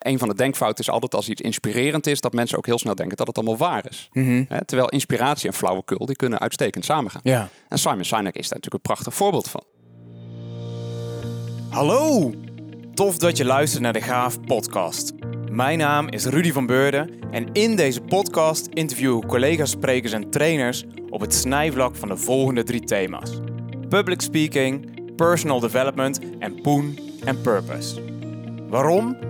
Een van de denkfouten is altijd als iets inspirerend is, dat mensen ook heel snel denken dat het allemaal waar is. Hè, terwijl inspiratie en flauwekul, die kunnen uitstekend samengaan. Ja. En Simon Sinek is daar natuurlijk een prachtig voorbeeld van. Hallo! Tof dat je luistert naar de Gaaf podcast. Mijn naam is Rudy van Beurden en in deze podcast interview ik collega's, sprekers en trainers op het snijvlak van de volgende drie thema's. Public speaking, personal development en poen en purpose. Waarom?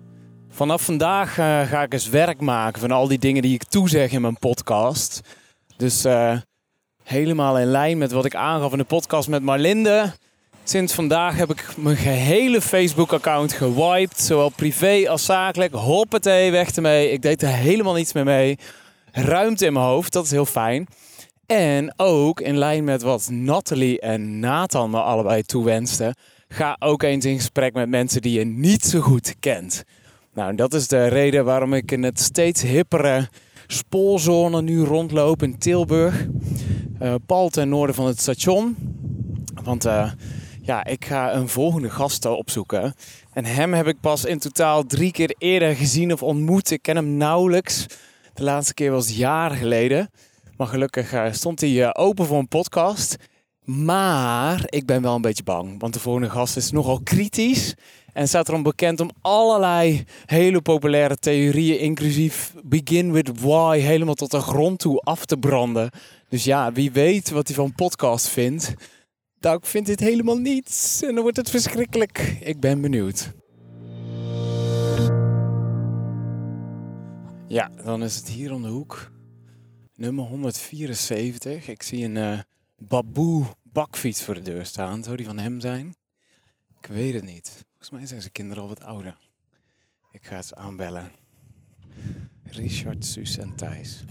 vanaf vandaag eh, ga ik eens werk maken van al die dingen die ik toezeg in mijn podcast. Dus eh, helemaal in lijn met wat ik aangaf in de podcast met Marlinde. Sinds vandaag heb ik mijn gehele Facebook-account gewiped. Zowel privé als zakelijk. Hoppatee, weg ermee. Ik deed er helemaal niets meer mee. Ruimte in mijn hoofd, dat is heel fijn. En ook in lijn met wat Nathalie en Nathan me allebei toewensten. Ga ook eens in gesprek met mensen die je niet zo goed kent. Nou, dat is de reden waarom ik in het steeds hippere spoorzone nu rondloop in Tilburg. Uh, pal ten noorden van het station. Want uh, ja, ik ga een volgende gast opzoeken. En hem heb ik pas in totaal drie keer eerder gezien of ontmoet. Ik ken hem nauwelijks. De laatste keer was jaren geleden. Maar gelukkig uh, stond hij open voor een podcast. Maar ik ben wel een beetje bang. Want de volgende gast is nogal kritisch. En staat erom bekend om allerlei hele populaire theorieën, inclusief Begin with Why, helemaal tot de grond toe af te branden. Dus ja, wie weet wat hij van podcast vindt. Nou, ik vind dit helemaal niets. En dan wordt het verschrikkelijk. Ik ben benieuwd. Ja, dan is het hier om de hoek. Nummer 174. Ik zie een uh, baboe bakfiets voor de deur staan. Zou die van hem zijn? Ik weet het niet. Volgens mij zijn zijn kinderen al wat ouder. Ik ga ze aanbellen. Richard, Suus en Thijs.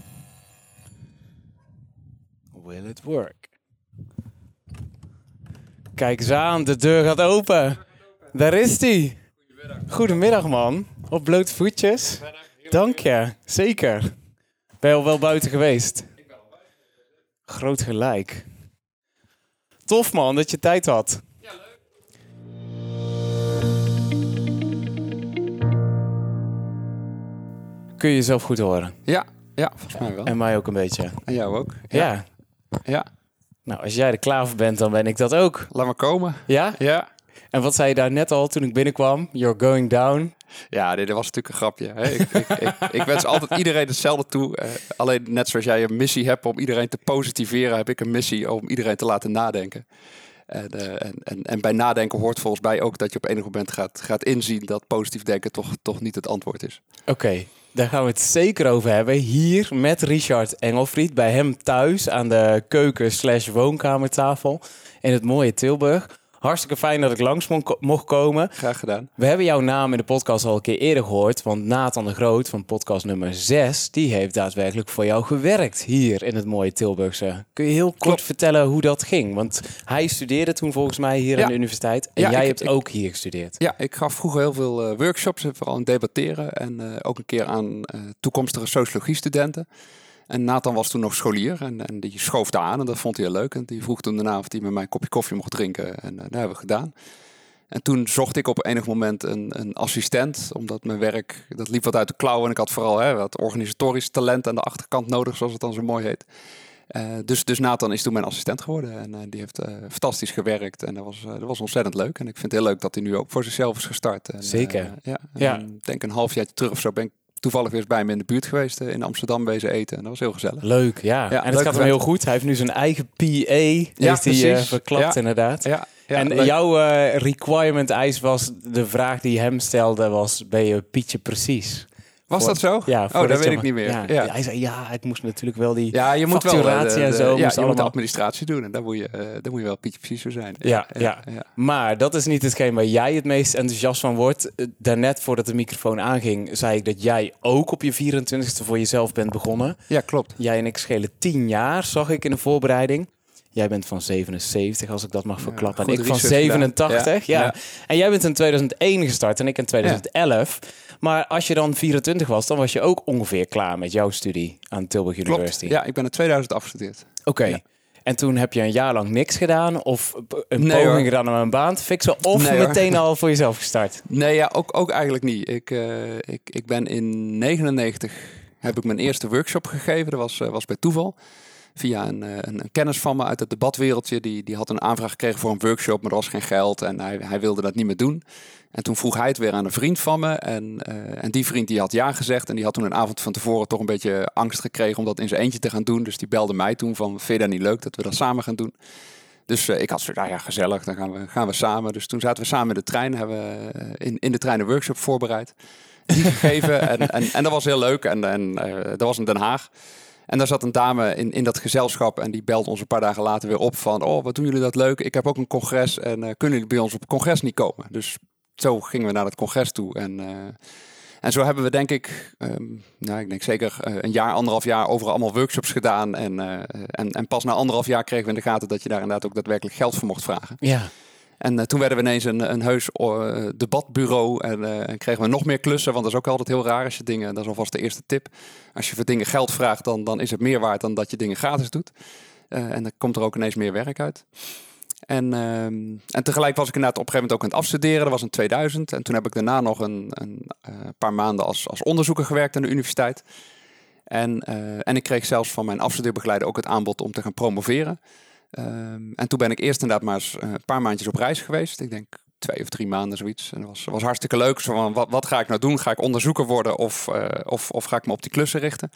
Will it work? Kijk eens aan, de deur gaat open. Daar is hij. Goedemiddag man. Op blote voetjes. Dank je, zeker. Ben je al wel buiten geweest? Groot gelijk. Tof man, dat je tijd had. Kun je jezelf goed horen? Ja, ja, volgens mij wel. En mij ook een beetje. En jou ook. Ja. Ja. Nou, als jij er klaar voor bent, dan ben ik dat ook. Laat maar komen. Ja? Ja. En wat zei je daar net al toen ik binnenkwam? You're going down. Ja, dit was natuurlijk een grapje. Hè? Ik, ik, ik, ik, wens altijd iedereen hetzelfde toe. Uh, alleen net zoals jij een missie hebt om iedereen te positiveren, heb ik een missie om iedereen te laten nadenken. En, uh, en, en, en, bij nadenken hoort volgens mij ook dat je op enig moment gaat, gaat inzien dat positief denken toch, toch niet het antwoord is. Oké, okay, daar gaan we het zeker over hebben. Hier met Richard Engelfried bij hem thuis aan de keuken slash woonkamertafel in het mooie Tilburg. Hartstikke fijn dat ik langs mocht komen. Graag gedaan. We hebben jouw naam in de podcast al een keer eerder gehoord. Want Nathan de Groot van podcast nummer 6... die heeft daadwerkelijk voor jou gewerkt hier in het mooie Tilburgse. Kun je heel kort Klopt. vertellen hoe dat ging? Want hij studeerde toen volgens mij hier ja. aan de universiteit. En ja, jij ik, hebt ik, ook hier gestudeerd. Ja, ik gaf vroeger heel veel uh, workshops. Vooral in debatteren. En uh, ook een keer aan uh, toekomstige sociologie-studenten. En Nathan was toen nog scholier en, en die schoof daar aan en dat vond hij heel leuk. En die vroeg toen daarna of hij met mij een kopje koffie mocht drinken en uh, dat hebben we gedaan. En toen zocht ik op enig moment een, een, assistent, omdat mijn werk, dat liep wat uit de klauwen. En ik had vooral hè, wat organisatorisch talent aan de achterkant nodig, zoals het dan zo mooi heet. Uh, dus, dus Nathan is toen mijn assistent geworden en uh, die heeft uh, fantastisch gewerkt en dat was, dat was ontzettend leuk. En ik vind het heel leuk dat hij nu ook voor zichzelf is gestart. En, Zeker. ja, ja. Ik denk een half jaar terug of zo ben ik toevallig weer bij me in de buurt geweest in Amsterdam wezen eten. En dat was heel gezellig. Leuk, ja. ja en het gaat hem heel goed. Hij heeft nu zijn eigen PA, ja, heeft hij uh, verklapt inderdaad. Ja, en leuk. jouw uh, requirement eis was, de vraag die hem stelde was, ben je Pietje precies? Was dat zo? Ja, oh, dat weet ik niet meer. Ja, Ja, Hij zei, ja, het moest natuurlijk wel die... Ja, je moet wel eh, Facturatie de- en zo Ja, moest je moet de administratie doen en daar moet je, eh daar moet je wel Pietje precies voor zijn. Ja, ja. Maar dat is niet hetgeen waar jij het meest enthousiast van wordt. Eh, Daarnet, voordat de microfoon aanging, zei ik dat jij ook op je 24ste voor jezelf bent begonnen. Ja, klopt. Jij en ik schelen 10 jaar, zag ik in de voorbereiding. Jij bent van 77, als ik dat mag verklappen. en ik van research gedaan. 87. Ja. Ja, ja. En jij bent in 2001 gestart en ik in 2011. Maar als je dan 24 was, dan was je ook ongeveer klaar met jouw studie aan Tilburg Klopt. University. Ja, ik ben in 2000 afgestudeerd. Oké. Ja. En toen heb je een jaar lang niks gedaan of een Nee, poging hoor. gedaan om een baan te fixen of Nee, hoor. meteen al voor jezelf gestart? Nee, ja, ook, ook eigenlijk niet. Ik, eh, ik, ik ben in 99 heb ik mijn eerste workshop gegeven. Dat was, eh, was bij toeval. Via een, eh, een, een kennis van me uit het debatwereldje. Die, die had een aanvraag gekregen voor een workshop, maar er was geen geld. En hij, hij wilde dat niet meer doen. En toen vroeg hij het weer aan een vriend van me. En, eh, en die vriend die had ja gezegd. En die had toen een avond van tevoren toch een beetje angst gekregen om dat in zijn eentje te gaan doen. Dus die belde mij toen van, vind je dat niet leuk dat we dat samen gaan doen? Dus eh, ik had zo, nou ja, gezellig, dan gaan we, gaan we samen. Dus toen zaten we samen in de trein, hebben we eh, in, in de trein een workshop voorbereid. Die gegeven en, en, en dat was heel leuk. En, en dat was in Den Haag. En daar zat een dame in, in dat gezelschap en die belt ons een paar dagen later weer op van... Oh, wat doen jullie dat leuk? Ik heb ook een congres en kunnen jullie bij ons op congres niet komen? Dus zo gingen we naar het congres toe. En, eh, en zo hebben we denk ik, ehm, nou, ik denk zeker eh, een jaar, anderhalf jaar overal allemaal workshops gedaan. En, eh, en, en pas na anderhalf jaar kregen we in de gaten dat je daar inderdaad ook daadwerkelijk geld voor mocht vragen. Ja. En toen werden we ineens een, een heus debatbureau en, en kregen we nog meer klussen. Want dat is ook altijd heel raar als je dingen, dat is alvast de eerste tip. Als je voor dingen geld vraagt, dan, dan is het meer waard dan dat je dingen gratis doet. En dan komt er ook ineens meer werk uit. En, ehm, en tegelijk was ik inderdaad op een gegeven moment ook aan het afstuderen. Dat was in 2000. En toen heb ik daarna nog een, een eh, paar maanden als, als onderzoeker gewerkt aan de universiteit. En, eh, en ik kreeg zelfs van mijn afstudeerbegeleider ook het aanbod om te gaan promoveren. Ehm, en toen ben ik eerst inderdaad maar eens eh, een paar maandjes op reis geweest. Ik denk twee of drie maanden zoiets. En dat was, was hartstikke leuk. Zo van, wat, wat ga ik nou doen? Ga ik onderzoeker worden of, of, of ga ik me op die klussen richten?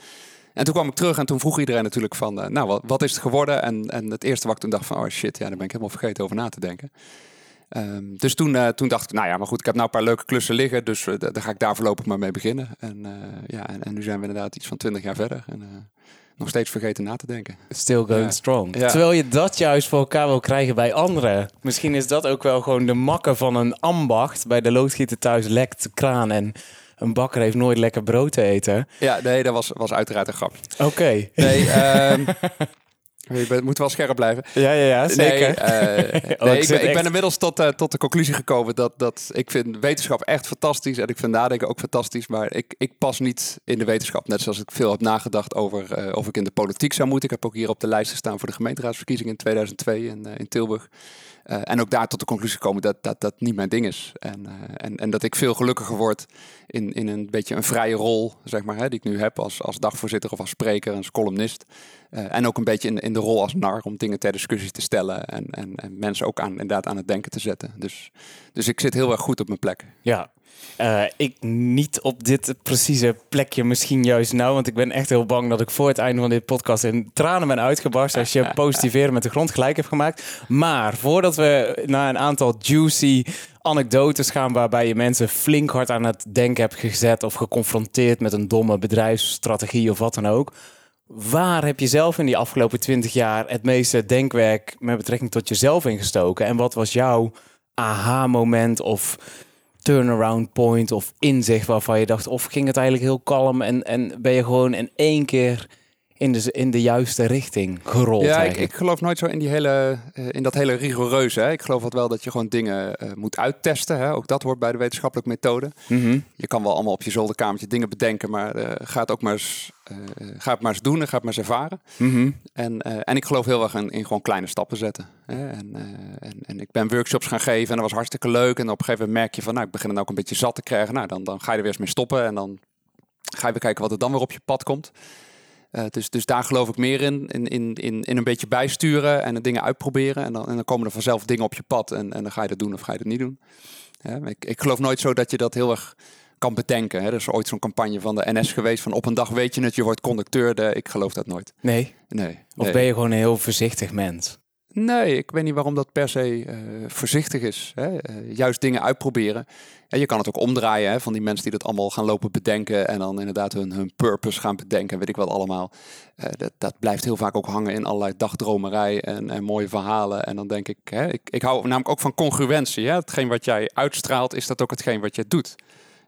En toen kwam ik terug en toen vroeg iedereen natuurlijk van, eh, nou, wat, wat is het geworden? En, en het eerste wat ik toen dacht van, oh shit, ja, daar ben ik helemaal vergeten over na te denken. Ehm, dus toen, eh, toen dacht ik, nou ja, maar goed, ik heb nou een paar leuke klussen liggen, dus eh, daar ga ik daar voorlopig maar mee beginnen. En, eh, ja, en, en nu zijn we inderdaad iets van twintig jaar verder en eh, nog steeds vergeten na te denken. Still going Ja. strong. Ja. Terwijl je dat juist voor elkaar wil krijgen bij anderen. Misschien is dat ook wel gewoon de makker van een ambacht. Bij de loodgieter thuis lekt kraan en een bakker heeft nooit lekker brood te eten. Ja, nee, dat was, was uiteraard een grapje. Oké. Nee, ehm, je bent- moet wel scherp blijven. Ja, ja, ja, zeker. Nee, eh, Oh, nee, ik ik, ben, ik ben inmiddels tot, eh, tot de conclusie gekomen dat, dat ik vind wetenschap echt fantastisch en ik vind nadenken ook fantastisch, maar ik, ik pas niet in de wetenschap. Net zoals ik veel heb nagedacht over eh, of ik in de politiek zou moeten. Ik heb ook hier op de lijst gestaan voor de gemeenteraadsverkiezingen in 2002 in, in Tilburg. Eh, en ook daar tot de conclusie gekomen dat dat, dat niet mijn ding is. En, eh, en, en dat ik veel gelukkiger word in, in een beetje een vrije rol, zeg maar, hè, die ik nu heb als, als dagvoorzitter of als spreker, als columnist. Eh, en ook een beetje in, in de rol als nar om dingen ter discussie te stellen en, en, en mensen ook aan, inderdaad aan het denken te zetten. Dus, dus ik zit heel erg goed op mijn plek. Ja. Eh, ik niet op dit precieze plekje, misschien juist nou, want ik ben echt heel bang dat ik voor het einde van dit podcast in tranen ben uitgebarst als je positiveren met de grond gelijk hebt gemaakt. Maar voordat we naar een aantal juicy anekdotes gaan waarbij je mensen flink hard aan het denken hebt gezet of geconfronteerd met een domme bedrijfsstrategie of wat dan ook. Waar heb je zelf in die afgelopen twintig jaar het meeste denkwerk met betrekking tot jezelf ingestoken? En wat was jouw aha-moment of turnaround point of inzicht waarvan je dacht, of ging het eigenlijk heel kalm en, en ben je gewoon in één keer in de, in de juiste richting gerold? Ja, ik, geloof nooit zo in, die hele, eh, in dat hele rigoureuze. Hè. Ik geloof wat wel dat je gewoon dingen eh, moet uittesten. Hè. Ook dat hoort bij de wetenschappelijke methode. Mhm. Je kan wel allemaal op je zolderkamertje dingen bedenken, maar eh, ga het ook maar eens, ga het maar eens doen en ga het maar eens ervaren. Mhm. En, en ik geloof heel erg in, in gewoon kleine stappen zetten. Hè. En, en, en ik ben workshops gaan geven en dat was hartstikke leuk. En op een gegeven moment merk je van, nou, ik begin er nou ook een beetje zat te krijgen. Nou, dan, dan ga je er weer eens mee stoppen en dan ga je weer kijken wat er dan weer op je pad komt. Eh, dus, dus daar geloof ik meer in, in, in, in, in een beetje bijsturen en de dingen uitproberen. En dan, en dan komen er vanzelf dingen op je pad en, en dan ga je dat doen of ga je dat niet doen. Ja, ik, ik geloof nooit zo dat je dat heel erg kan bedenken. Hè. Er is ooit zo'n campagne van de NS geweest van op een dag weet je het, je wordt conducteur. De, ik geloof dat nooit. Nee. Nee. Of nee. ben je gewoon een heel voorzichtig mens? Nee, ik weet niet waarom dat per se uh, voorzichtig is. Hè? Uh, juist dingen uitproberen. En je kan het ook omdraaien hè, van die mensen die dat allemaal gaan lopen bedenken. En dan inderdaad hun, hun purpose gaan bedenken, weet ik wat allemaal. Uh, dat, dat blijft heel vaak ook hangen in allerlei dagdromerij en, en mooie verhalen. En dan denk ik, hè, ik, ik hou namelijk ook van congruentie. Hè? Hetgeen wat jij uitstraalt, is dat ook hetgeen wat je doet.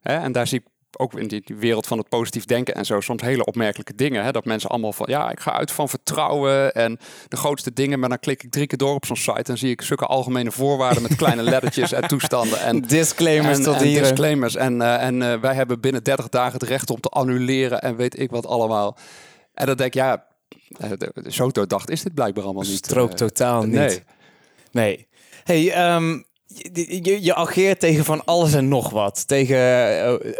En daar zie ik ook in die wereld van het positief denken en zo, soms hele opmerkelijke dingen. Hè? Dat mensen allemaal van, ja, ik ga uit van vertrouwen en de grootste dingen. Maar dan klik ik drie keer door op zo'n site en zie ik zulke algemene voorwaarden met kleine lettertjes en toestanden. En disclaimers en, tot en hier. disclaimers. En, uh, en uh, wij hebben binnen 30 dagen het recht om te annuleren en weet ik wat allemaal. En dan denk ik, ja, zo doordacht is dit blijkbaar allemaal niet. Strookt totaal niet. Nee. Nee. Hey, um, je, je, ageert tegen van alles en nog wat. Tegen uh,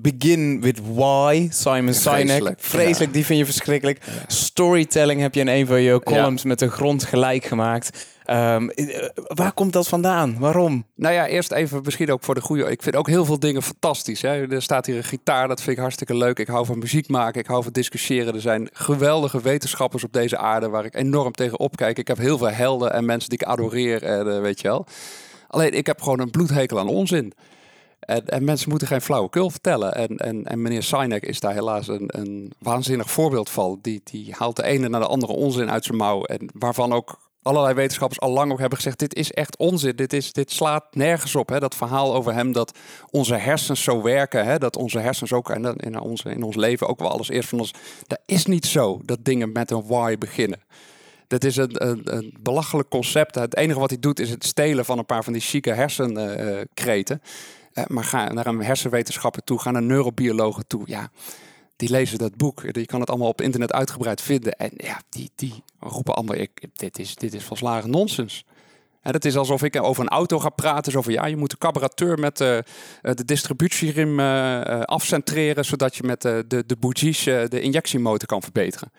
Begin with Why, Simon Sinek. Vreselijk, Vreselijk ja. die vind je verschrikkelijk. Ja. Storytelling heb je in een van je columns ja. met de grond gelijk gemaakt. Um, waar komt dat vandaan? Waarom? Nou ja, eerst even misschien ook voor de goede. Ik vind ook heel veel dingen fantastisch. Hè? Er staat hier een gitaar, dat vind ik hartstikke leuk. Ik hou van muziek maken, ik hou van discussiëren. Er zijn geweldige wetenschappers op deze aarde waar ik enorm tegen opkijk. Ik heb heel veel helden en mensen die ik adoreer, en, uh, weet je wel. Alleen ik heb gewoon een bloedhekel aan onzin. En, en, mensen moeten geen flauwekul vertellen. En, en, en meneer Sinek is daar helaas een, een waanzinnig voorbeeld van. Die, die haalt de ene naar de andere onzin uit zijn mouw. En waarvan ook allerlei wetenschappers al lang ook hebben gezegd: dit is echt onzin. Dit, is, dit slaat nergens op. Hè? Dat verhaal over hem dat onze hersens zo werken. Hè? Dat onze hersens ook en in, onze, in ons leven ook wel alles eerst van ons. Dat is niet zo dat dingen met een why beginnen. Dat is een, een, een, belachelijk concept. Het enige wat hij doet is het stelen van een paar van die chique hersenkreten. Maar ga naar een hersenwetenschapper toe, ga naar neurobiologen toe. Ja, die lezen dat boek. Je kan het allemaal op internet uitgebreid vinden. En ja, die, die roepen allemaal, ik, dit, is, dit is volslagen nonsens. En dat is alsof ik over een auto ga praten. Zo van ja, je moet de carburateur met uh, de distributieriem uh, afcentreren. Zodat je met de, de bougies de injectiemotor kan verbeteren.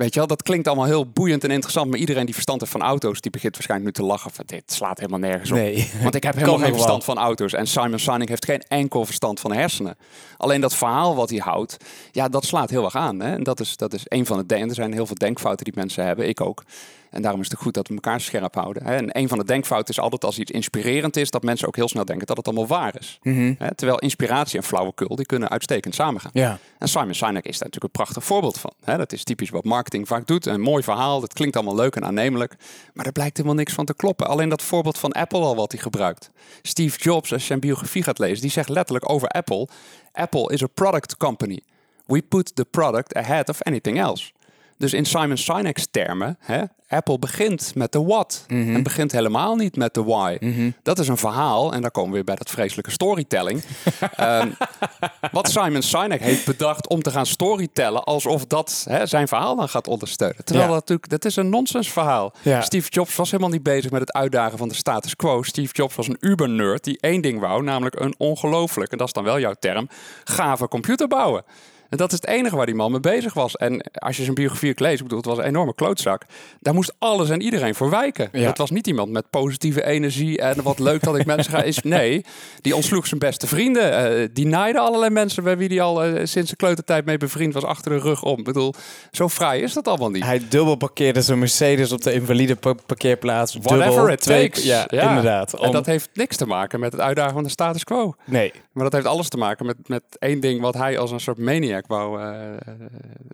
Weet je wel, dat klinkt allemaal heel boeiend en interessant. Maar iedereen die verstand heeft van auto's, die begint waarschijnlijk nu te lachen. Van, dit slaat helemaal nergens op. Nee. Want ik heb helemaal geen verstand van auto's. En Simon Sinek heeft geen enkel verstand van hersenen. Alleen dat verhaal wat hij houdt, ja, dat slaat heel erg aan. Hè? En dat is, dat is een van de dingen. Er zijn heel veel denkfouten die mensen hebben. Ik ook. En daarom is het goed dat we elkaar scherp houden. En een van de denkfouten is altijd als iets inspirerend is, dat mensen ook heel snel denken dat het allemaal waar is. Mm -hmm. Terwijl inspiratie en flauwekul, die kunnen uitstekend samengaan. Ja. En Simon Sinek is daar natuurlijk een prachtig voorbeeld van. Dat is typisch wat marketing vaak doet. Een mooi verhaal, dat klinkt allemaal leuk en aannemelijk. Maar er blijkt helemaal niks van te kloppen. Alleen dat voorbeeld van Apple al wat hij gebruikt. Steve Jobs, als je zijn biografie gaat lezen, die zegt letterlijk over Apple. Apple is a product company. We put the product ahead of anything else. Dus in Simon Sinek's termen, hè, Apple begint met de what mm -hmm. en begint helemaal niet met de why. Mm -hmm. Dat is een verhaal, en daar komen we weer bij dat vreselijke storytelling. um, wat Simon Sinek heeft bedacht om te gaan storytellen alsof dat hè, zijn verhaal dan gaat ondersteunen. Terwijl Ja. dat natuurlijk, dat is een nonsensverhaal. Ja. Steve Jobs was helemaal niet bezig met het uitdagen van de status quo. Steve Jobs was een uber-nerd die één ding wou, namelijk een ongelooflijk, en dat is dan wel jouw term, gave computer bouwen. En dat is het enige waar die man mee bezig was. En als je zijn biografie leest, ik bedoel, het was een enorme klootzak. Daar moest alles en iedereen voor wijken. Ja. Het was niet iemand met positieve energie en wat leuk dat ik mensen ga. Is, nee, die ontsloeg zijn beste vrienden. eh, die naaide allerlei mensen bij wie hij al eh, sinds de kleutertijd mee bevriend was achter de rug om. Ik bedoel, zo fraai is dat allemaal niet. Hij dubbel parkeerde zijn Mercedes op de invalide pa- parkeerplaats. Whatever dubbel, it twee- takes. Ja, inderdaad. En dat heeft niks te maken met het uitdagen van de status quo. Nee. Maar dat heeft alles te maken met, met één ding wat hij als een soort maniac wou,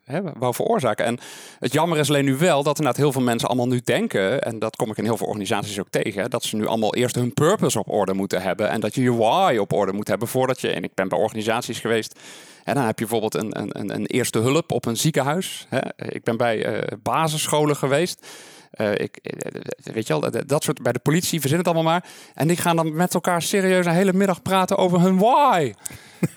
eh, wou veroorzaken. En het jammer is alleen nu wel dat inderdaad heel veel mensen allemaal nu denken, en dat kom ik in heel veel organisaties ook tegen, dat ze nu allemaal eerst hun purpose op orde moeten hebben en dat je je why op orde moet hebben voordat je, en ik ben bij organisaties geweest, en dan heb je bijvoorbeeld een, een, een- een eerste hulp op een ziekenhuis. Hè. Ik ben bij eh, basisscholen geweest. Eh, ik, eh, weet je wel, dat- dat soort, bij de politie, verzin het allemaal maar. En die gaan dan met elkaar serieus een hele middag praten over hun why.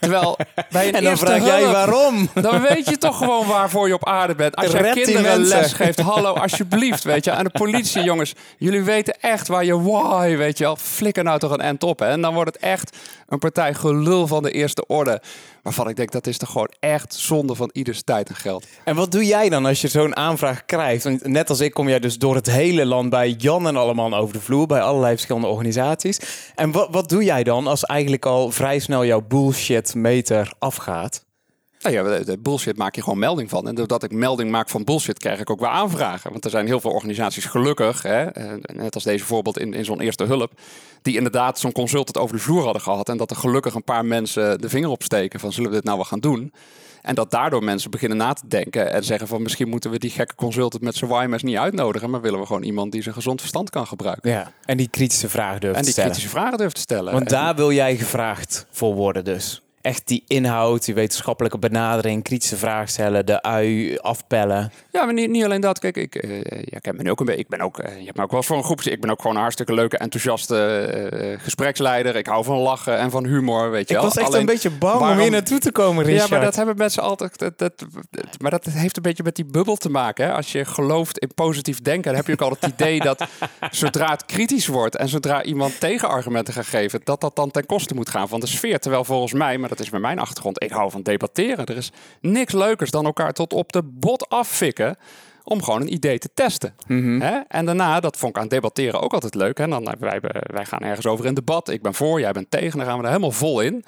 Terwijl bij een En dan vraag jij waarom. dan weet je toch gewoon waarvoor je op aarde bent. Als je kinderen les geeft, hallo, alsjeblieft, weet je. En de politie, jongens, jullie weten echt waar je why, weet je wel. Flikker nou toch een end op, hè. En dan wordt het echt een partij gelul van de eerste orde. Waarvan ik denk, dat is toch gewoon echt zonde van ieders tijd en geld. En wat doe jij dan als je zo'n aanvraag krijgt? Want net als ik kom jij dus door het hele land bij Jan en allemaal over de vloer, bij allerlei verschillende organisaties. En wat, wat doe jij dan als eigenlijk al vrij snel jouw bullshit meter afgaat? Nou ja, de, bullshit maak je gewoon melding van. En doordat ik melding maak van bullshit, krijg ik ook weer aanvragen. Want er zijn heel veel organisaties gelukkig, hè, eh, net als deze voorbeeld in, in zo'n eerste hulp, die inderdaad zo'n consultant over de vloer hadden gehad. En dat er gelukkig een paar mensen de vinger opsteken van zullen we dit nou wel gaan doen? En dat daardoor mensen beginnen na te denken en zeggen van misschien moeten we die gekke consultant met zijn YMS niet uitnodigen, maar willen we gewoon iemand die zijn gezond verstand kan gebruiken. Ja, en die kritische vragen durft En te die stellen. kritische vragen durft te stellen. Want En- daar wil jij gevraagd voor worden dus. Echt die inhoud, die wetenschappelijke benadering, kritische vragen stellen, de ui afpellen. Ja, maar niet, niet alleen dat. Kijk, ik, eh, ja, ik, ben ook een beetje, ik ben ook, eh, je hebt me ook wel voor een groep. Ik ben ook gewoon een hartstikke leuke, enthousiaste eh, gespreksleider. Ik hou van lachen en van humor, weet je Ik wel. was echt Alleen- een beetje bang om hier naartoe te komen, Richard. Ja, maar dat hebben mensen altijd. Dat, dat, dat- maar dat heeft een beetje met die bubbel te maken. Hè? Als je gelooft in positief denken, dan heb je ook al het idee dat zodra het kritisch wordt en zodra iemand tegenargumenten gaat geven, dat dat dan ten koste moet gaan van de sfeer. Terwijl volgens mij, maar dat is met mijn achtergrond, ik hou van debatteren. Er is niks leukers dan elkaar tot op de bot affikken. Om gewoon een idee te testen. Hè? En daarna, dat vond ik aan debatteren ook altijd leuk. Hè? Dan, hebben wij, wij gaan ergens over in debat. Ik ben voor, jij bent tegen. Dan gaan we er helemaal vol in.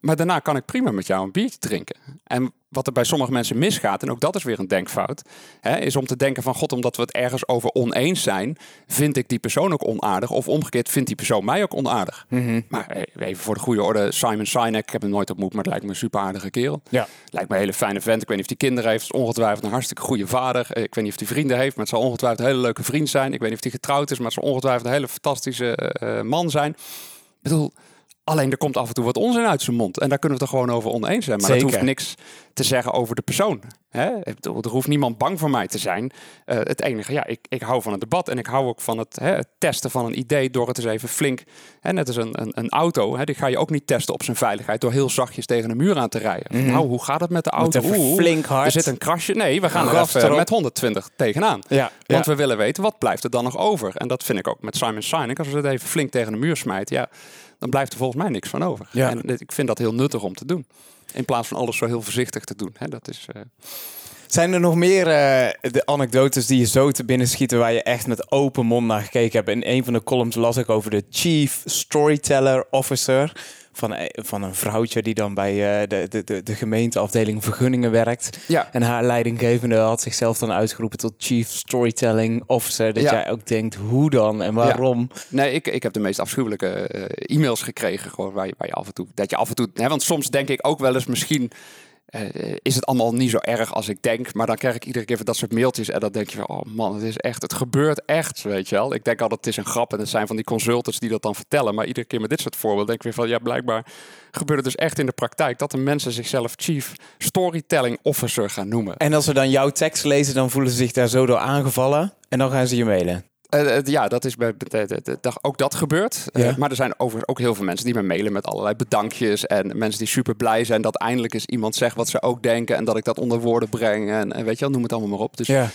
Maar daarna kan ik prima met jou een biertje drinken. En wat er bij sommige mensen misgaat, en ook dat is weer een denkfout, hè, is om te denken van god, omdat we het ergens over oneens zijn, vind ik die persoon ook onaardig. Of omgekeerd, vindt die persoon mij ook onaardig. Maar eh, even voor de goede orde, Simon Sinek, ik heb hem nooit ontmoet, maar het lijkt me een super aardige kerel. Ja. Lijkt me een hele fijne vent. Ik weet niet of hij kinderen heeft. Is ongetwijfeld een hartstikke goede vader. Eh, Ik weet niet of hij vrienden heeft, maar het zal ongetwijfeld een hele leuke vriend zijn. Ik weet niet of hij getrouwd is, maar het zal ongetwijfeld een hele fantastische eh, eh, man zijn. Ik bedoel, alleen er komt af en toe wat onzin uit zijn mond. En daar kunnen we het er gewoon over oneens zijn. Maar Zeker. dat hoeft niks te zeggen over de persoon. Hè? Er hoeft niemand bang voor mij te zijn. Eh, het enige, ja, ik, ik hou van het debat. En ik hou ook van het, hè, het testen van een idee door het eens even flink... Hè, net als een, een, een auto, hè, die ga je ook niet testen op zijn veiligheid... door heel zachtjes tegen een muur aan te rijden. Van, Nou, hoe gaat het met de auto? Oeh, flink hard. Er zit een krasje. Nee, we gaan er even met 120 tegenaan. Ja, Want ja. we willen weten, wat blijft er dan nog over? En dat vind ik ook met Simon Sinek. Als we het even flink tegen de muur smijten, ja, dan blijft er volgens mij niks van over. Ja. En ik vind dat heel nuttig om te doen. In plaats van alles zo heel voorzichtig te doen. Hè, dat is, eh, Zijn er nog meer eh, de anekdotes die je zo te binnen schieten waar je echt met open mond naar gekeken hebt? In een van de columns las ik over de Chief Storyteller Officer. Van, eh, van een vrouwtje die dan bij eh, de, de, de, de gemeenteafdeling vergunningen werkt. ja. En haar leidinggevende had zichzelf dan uitgeroepen tot Chief Storytelling Officer. Dat Ja. jij ook denkt, hoe dan en waarom? Nee, ik, ik heb de meest afschuwelijke eh, e-mails gekregen. Gewoon waar je, waar je af en toe. Dat je af en toe. Hè, want soms denk ik ook wel eens misschien. Eh, is het allemaal niet zo erg als ik denk. Maar dan krijg ik iedere keer dat soort mailtjes. En dan denk je van, oh man, het is echt, het gebeurt echt, weet je wel. Ik denk altijd, het is een grap en het zijn van die consultants die dat dan vertellen. Maar iedere keer met dit soort voorbeelden denk ik weer van, ja, blijkbaar gebeurt het dus echt in de praktijk. Dat de mensen zichzelf Chief Storytelling Officer gaan noemen. En als ze dan jouw tekst lezen, dan voelen ze zich daar zo door aangevallen. En dan gaan ze je mailen. Eh, eh, ja, dat is bij, ook dat gebeurt. Eh, maar er zijn overigens ook heel veel mensen die me mailen met allerlei bedankjes. En mensen die super blij zijn dat eindelijk eens iemand zegt wat ze ook denken. En dat ik dat onder woorden breng. En, en weet je wel, noem het allemaal maar op. Dus Ja.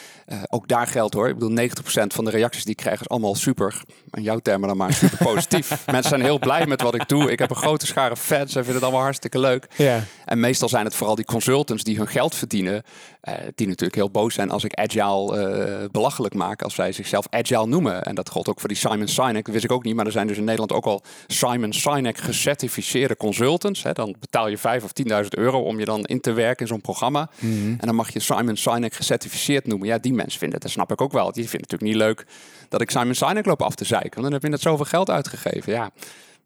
ook daar geldt hoor. Ik bedoel, 90% van de reacties die ik krijg is allemaal super. In jouw termen dan maar super positief. mensen zijn heel blij met wat ik doe. Ik heb een grote schare fans en vinden het allemaal hartstikke leuk. Ja. En meestal zijn het vooral die consultants die hun geld verdienen. Eh, die natuurlijk heel boos zijn als ik agile eh, belachelijk maak. Als zij zichzelf agile noemen. En dat geldt ook voor die Simon Sinek. Dat wist ik ook niet. Maar er zijn dus in Nederland ook al Simon Sinek gecertificeerde consultants. Hè. Dan betaal je 5 of 10.000 euro om je dan in te werken in zo'n programma. En dan mag je Simon Sinek gecertificeerd noemen. Ja, die mensen vinden het, dat snap ik ook wel. Die vinden het natuurlijk niet leuk dat ik Simon Sinek loop af te zeiken. Want dan heb je net zoveel geld uitgegeven. Ja.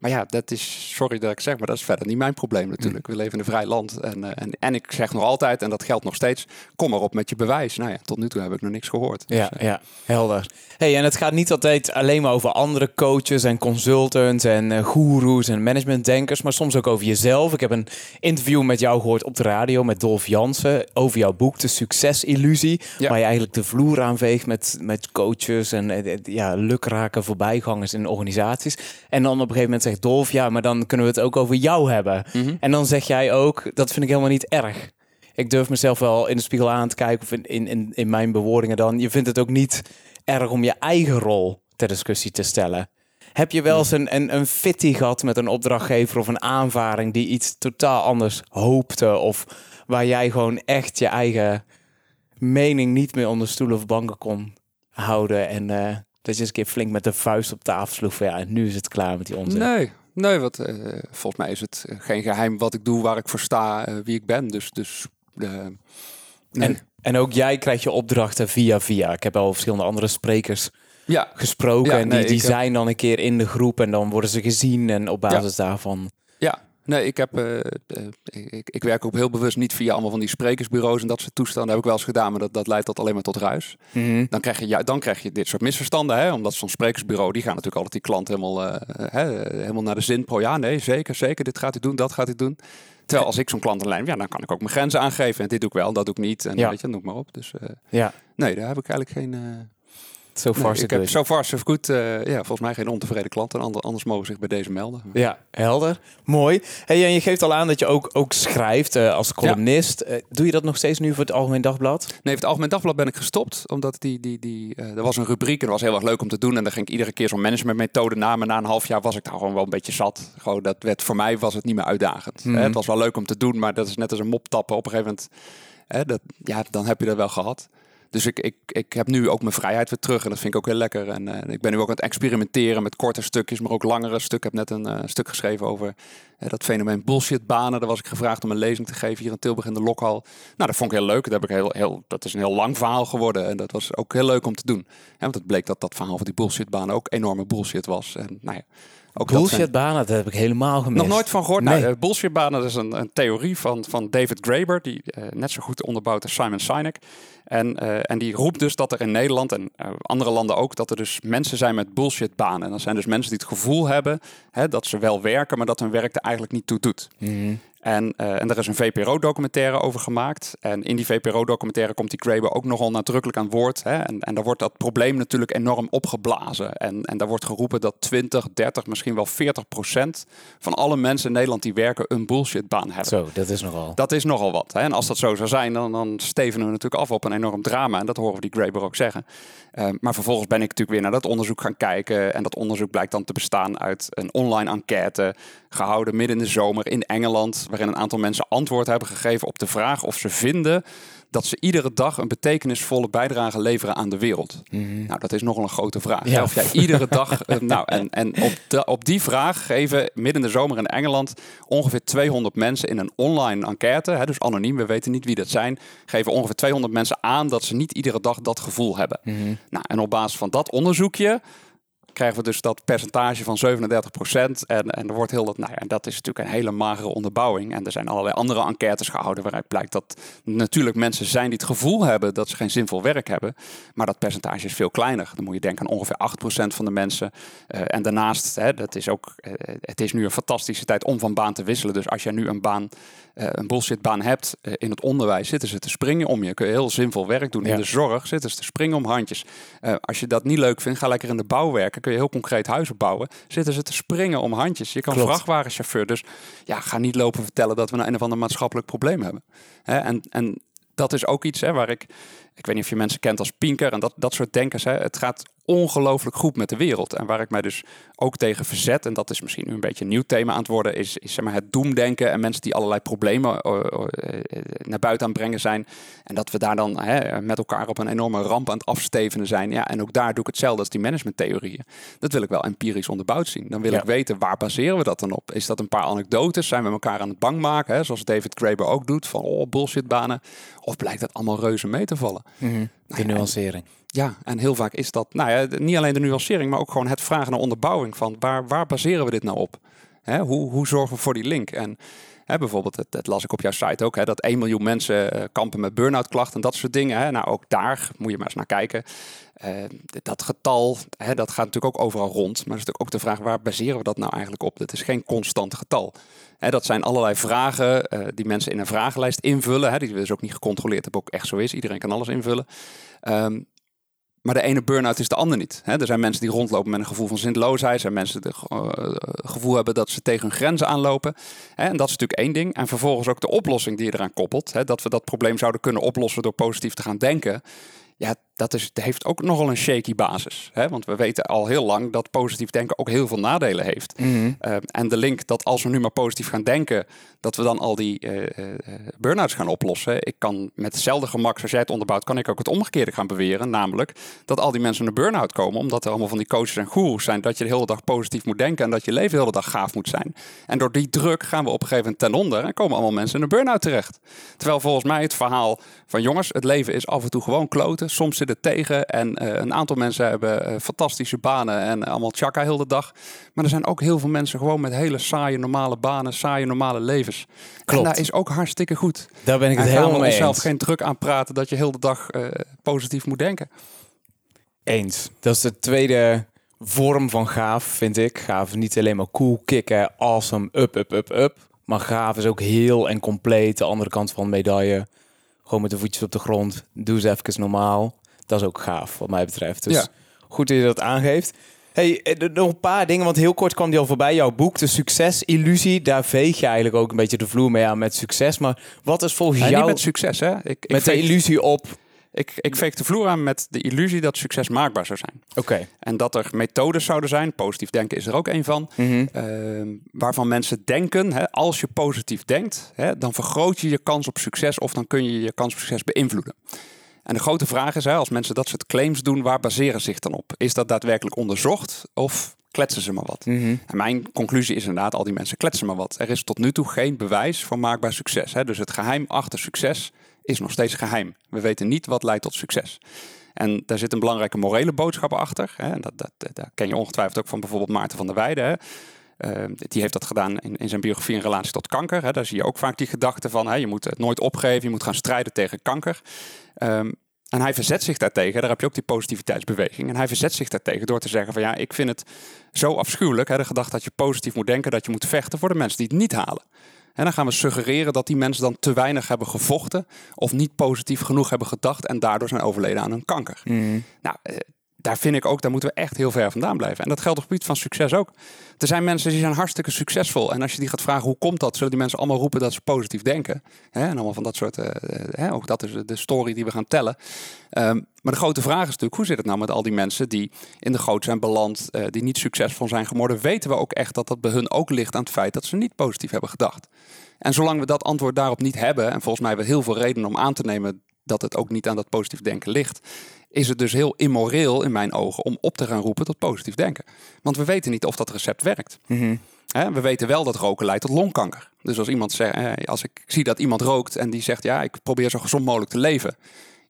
Maar ja, dat is, sorry dat ik zeg, maar dat is verder niet mijn probleem natuurlijk. We leven in een vrij land. En, eh, en, en ik zeg nog altijd, en dat geldt nog steeds, kom maar op met je bewijs. Nou ja, tot nu toe heb ik nog niks gehoord. Ja, Dus, eh, ja, helder. Hey, en het gaat niet altijd alleen maar over andere coaches en consultants en eh goeroes en managementdenkers, maar soms ook over jezelf. Ik heb een interview met jou gehoord op de radio met Dolf Jansen over jouw boek De Succesillusie, Ja. waar je eigenlijk de vloer aanveegt met, met coaches en ja, lukrake voorbijgangers in organisaties. En dan op een gegeven moment zegt Dolf, ja, maar dan kunnen we het ook over jou hebben. mhm. En dan zeg jij ook, dat vind ik helemaal niet erg. Ik durf mezelf wel in de spiegel aan te kijken, of in, in, in, in mijn bewoordingen dan. Je vindt het ook niet erg om je eigen rol ter discussie te stellen. Heb je wel eens een, een, een fitty gehad met een opdrachtgever of een aanvaring die iets totaal anders hoopte? Of waar jij gewoon echt je eigen mening niet meer onder stoelen of banken kon houden? En eh, dat je eens een keer flink met de vuist op tafel sloeg van ja, en nu is het klaar met die onzin. Nee, nee wat, eh, volgens mij is het eh, geen geheim wat ik doe, waar ik voor sta, eh, wie ik ben. Dus, dus En, en ook jij krijgt je opdrachten via via. Ik heb al verschillende andere sprekers ja, gesproken. Ja, en die, nee, die heb- zijn dan een keer in de groep en dan worden ze gezien. En op basis daarvan. ja. Nee, ik, heb, eh, eh, ik, ik werk ook heel bewust niet via allemaal van die sprekersbureaus en dat soort toestanden. heb ik wel eens gedaan, maar dat, dat leidt tot alleen maar tot ruis. Dan krijg je, ja, dan krijg je dit soort misverstanden. Hè? Omdat zo'n sprekersbureau, die gaan natuurlijk altijd die klant helemaal, eh, hè, helemaal naar de zin. Pro, ja, nee, zeker, zeker. Dit gaat u doen, dat gaat u doen. Terwijl als ik zo'n klant lijn, ja, dan kan ik ook mijn grenzen aangeven. En dit doe ik wel, dat doe ik niet. En Ja. weet je, noem maar op. Dus Ja, nee, daar heb ik eigenlijk geen... eh, so far nee, ik heb zo far so good. eh, ja, volgens mij geen ontevreden klanten. Ander- Anders mogen zich bij deze melden. Ja, helder. Mooi. Hey, en je geeft al aan dat je ook, ook schrijft eh, als columnist. Eh, doe je dat nog steeds nu voor het Algemeen Dagblad? Nee, voor het Algemeen Dagblad ben ik gestopt. Omdat die, die, die, er was een rubriek en dat was heel erg leuk om te doen. En dan ging ik iedere keer zo'n managementmethode na. Maar na een half jaar was ik daar gewoon wel een beetje zat. Gewoon, dat werd, voor mij was het niet meer uitdagend. Mhm. Hè, het was wel leuk om te doen, maar dat is net als een mop tappen. Op een gegeven moment, hè, dat, ja, dan heb je dat wel gehad. Dus ik, ik, ik heb nu ook mijn vrijheid weer terug en dat vind ik ook heel lekker. En eh, ik ben nu ook aan het experimenteren met korte stukjes, maar ook langere stukken. Ik heb net een eh, stuk geschreven over eh, dat fenomeen bullshitbanen. Daar was ik gevraagd om een lezing te geven hier in Tilburg in de Lokhal. Nou, dat vond ik heel leuk. Dat, heb ik heel, heel, dat is een heel lang verhaal geworden en dat was ook heel leuk om te doen. Want het bleek dat dat verhaal van die bullshitbanen ook enorme bullshit was. En nou ja, ook dat zijn- Bullshitbanen, dat heb ik helemaal gemist. nog nooit van gehoord. Nee. Nou, eh, bullshitbanen dat is een, een theorie van, van David Graeber, die eh, net zo goed onderbouwt als Simon Sinek. En, eh, en die roept dus dat er in Nederland en andere landen ook, dat er dus mensen zijn met bullshitbanen. En dat zijn dus mensen die het gevoel hebben hè, dat ze wel werken, maar dat hun werk er eigenlijk niet toe doet. Mhm. En, eh, en er is een VPRO-documentaire over gemaakt. En in die VPRO-documentaire komt die Graeber ook nogal nadrukkelijk aan woord. Hè? En, en daar wordt dat probleem natuurlijk enorm opgeblazen. En, en daar wordt geroepen dat 20, 30, misschien wel 40 procent van alle mensen in Nederland die werken een bullshitbaan hebben. Zo, dat is nogal. Dat is nogal wat. Hè? En als dat zo zou zijn, dan, dan stevenen we natuurlijk af op een enorm drama. En dat horen we die Graeber ook zeggen. Eh, maar vervolgens ben ik natuurlijk weer naar dat onderzoek gaan kijken. En dat onderzoek blijkt dan te bestaan uit een online enquête. Gehouden midden in de zomer in Engeland. Waarin een aantal mensen antwoord hebben gegeven op de vraag of ze vinden dat ze iedere dag een betekenisvolle bijdrage leveren aan de wereld. Nou, dat is nogal een grote vraag. Ja. Of jij iedere dag. eh, nou, en, en op, de, op die vraag geven midden in de zomer in Engeland ongeveer 200 mensen in een online enquête, hè, dus anoniem, we weten niet wie dat zijn, geven ongeveer 200 mensen aan dat ze niet iedere dag dat gevoel hebben. Nou, en op basis van dat onderzoekje krijgen we dus dat percentage van 37% En, en er wordt heel dat, nou ja, en dat is natuurlijk een hele magere onderbouwing. En er zijn allerlei andere enquêtes gehouden waaruit blijkt dat natuurlijk mensen zijn die het gevoel hebben dat ze geen zinvol werk hebben. Maar dat percentage is veel kleiner. Dan moet je denken aan ongeveer 8% van de mensen. Eh, en daarnaast, hè, dat is ook, eh, het is nu een fantastische tijd om van baan te wisselen. Dus als jij nu een baan, een bullshitbaan hebt eh, in het onderwijs, zitten ze te springen om je. Kun je heel zinvol werk doen. Ja. In de zorg zitten ze te springen om handjes. Eh, als je dat niet leuk vindt, ga lekker in de bouw werken. Kun je heel concreet huizen bouwen. Zitten ze te springen om handjes. Je kan Klopt. vrachtwagenchauffeur. Dus ja, ga niet lopen vertellen dat we een of ander maatschappelijk probleem hebben. Hè, en, en dat is ook iets hè, waar ik... Ik weet niet of je mensen kent als Pinker en dat, dat soort denkers. Hè. Het gaat ongelooflijk goed met de wereld. En waar ik mij dus ook tegen verzet, en dat is misschien nu een beetje een nieuw thema aan het worden, is, is zeg maar, het doemdenken en mensen die allerlei problemen eh, eh, naar buiten aan het brengen zijn. En dat we daar dan hè, met elkaar op een enorme ramp aan het afstevenen zijn. Ja, en ook daar doe ik hetzelfde als die managementtheorieën. Dat wil ik wel empirisch onderbouwd zien. Dan wil Ja. ik weten, waar baseren we dat dan op? Is dat een paar anekdotes? Zijn we elkaar aan het bang maken? Hè? Zoals David Graeber ook doet, van oh, bullshitbanen. Of blijkt dat allemaal reuze mee te vallen? Mhm. De nuancering. Ja, en heel vaak is dat, nou ja, niet alleen de nuancering, maar ook gewoon het vragen naar onderbouwing van waar, waar baseren we dit nou op? Hè, hoe, hoe zorgen we voor die link? En bijvoorbeeld, dat las ik op jouw site ook, hè, dat 1 miljoen mensen eh, kampen met burn-out klachten en dat soort dingen. Hè. Nou, ook daar moet je maar eens naar kijken. Eh, dat getal, hè, dat gaat natuurlijk ook overal rond. Maar het is natuurlijk ook de vraag, waar baseren we dat nou eigenlijk op? Dat is geen constant getal. Hè, dat zijn allerlei vragen eh, die mensen in een vragenlijst invullen. Hè, die we dus ook niet gecontroleerd hebben, ook echt zo is. Iedereen kan alles invullen. Ehm, maar de ene burn-out is de ander niet. Er zijn mensen die rondlopen met een gevoel van zinloosheid. Er zijn mensen die het gevoel hebben dat ze tegen hun grenzen aanlopen. En dat is natuurlijk één ding. En vervolgens ook de oplossing die je eraan koppelt. Dat we dat probleem zouden kunnen oplossen door positief te gaan denken. Ja, dat is, heeft ook nogal een shaky basis. Hè? Want we weten al heel lang dat positief denken ook heel veel nadelen heeft. Mhm. Uh, en de link dat als we nu maar positief gaan denken, dat we dan al die uh, uh, burn-outs gaan oplossen. Ik kan met hetzelfde gemak, zoals jij het onderbouwt, kan ik ook het omgekeerde gaan beweren. Namelijk dat al die mensen een burn-out komen, omdat er allemaal van die coaches en goeroes zijn, dat je de hele dag positief moet denken en dat je leven de hele dag gaaf moet zijn. En door die druk gaan we op een gegeven moment ten onder en komen allemaal mensen in een burn-out terecht. Terwijl volgens mij het verhaal van jongens, het leven is af en toe gewoon kloten. Soms zit het tegen en uh, een aantal mensen hebben uh, fantastische banen en allemaal chakka heel de dag. Maar er zijn ook heel veel mensen gewoon met hele saaie normale banen, saaie normale levens. Klopt. En dat is ook hartstikke goed. Daar ben ik het helemaal mee eens. geen druk aan praten dat je heel de dag uh, positief moet denken. Eens. Dat is de tweede vorm van gaaf, vind ik. Gaaf is niet alleen maar cool, kicken, awesome, up, up, up, up. Maar gaaf is ook heel en compleet de andere kant van de medaille. Gewoon met de voetjes op de grond. Doe eens even normaal. Dat is ook gaaf, wat mij betreft. Dus Ja. goed dat je dat aangeeft. Hey, eh, nog een paar dingen, want heel kort kwam die al voorbij. Jouw boek, De Succesillusie. Daar veeg je eigenlijk ook een beetje de vloer mee aan met succes. Maar wat is volgens En jou niet met succes, hè? Ik, ik, met de illusie op... ik, ik veeg de vloer aan met de illusie dat succes maakbaar zou zijn. Oké. En dat er methodes zouden zijn, positief denken is er ook een van, Mhm. Ehm, waarvan mensen denken, hè, als je positief denkt, hè, dan vergroot je je kans op succes of dan kun je je kans op succes beïnvloeden. En de grote vraag is, hè, als mensen dat soort claims doen, waar baseren ze zich dan op? Is dat daadwerkelijk onderzocht of kletsen ze maar wat? Mhm. En mijn conclusie is inderdaad, al die mensen kletsen maar wat. Er is tot nu toe geen bewijs voor maakbaar succes. Hè? Dus het geheim achter succes is nog steeds geheim. We weten niet wat leidt tot succes. En daar zit een belangrijke morele boodschap achter. Hè? En dat, dat, dat ken je ongetwijfeld ook van bijvoorbeeld Maarten van der Weijden. Uh, die heeft dat gedaan in, in, zijn biografie in relatie tot kanker. Hè. Daar zie je ook vaak die gedachte van hè, je moet het nooit opgeven, je moet gaan strijden tegen kanker. Um, en hij verzet zich daartegen, daar heb je ook die positiviteitsbeweging. En hij verzet zich daartegen door te zeggen van ja, ik vind het zo afschuwelijk. Hè, de gedachte dat je positief moet denken, dat je moet vechten voor de mensen die het niet halen. En dan gaan we suggereren dat die mensen dan te weinig hebben gevochten of niet positief genoeg hebben gedacht en daardoor zijn overleden aan hun kanker. Mm. Nou, uh, daar vind ik ook, daar moeten we echt heel ver vandaan blijven. En dat geldt op het gebied van succes ook. Er zijn mensen die zijn hartstikke succesvol. En als je die gaat vragen hoe komt dat, zullen die mensen allemaal roepen dat ze positief denken. Hè? En allemaal van dat soort, uh, hè? ook dat is de story die we gaan tellen. Um, maar de grote vraag is natuurlijk, hoe zit het nou met al die mensen die in de goot zijn beland, uh, die niet succesvol zijn geworden? Weten we ook echt dat dat bij hun ook ligt aan het feit dat ze niet positief hebben gedacht? En zolang we dat antwoord daarop niet hebben, en volgens mij hebben we heel veel redenen om aan te nemen dat het ook niet aan dat positief denken ligt, is het dus heel immoreel in mijn ogen om op te gaan roepen tot positief denken. Want we weten niet of dat recept werkt. Mm -hmm. He, we weten wel dat roken leidt tot longkanker. Dus als iemand zegt, als ik zie dat iemand rookt en die zegt, ja, ik probeer zo gezond mogelijk te leven,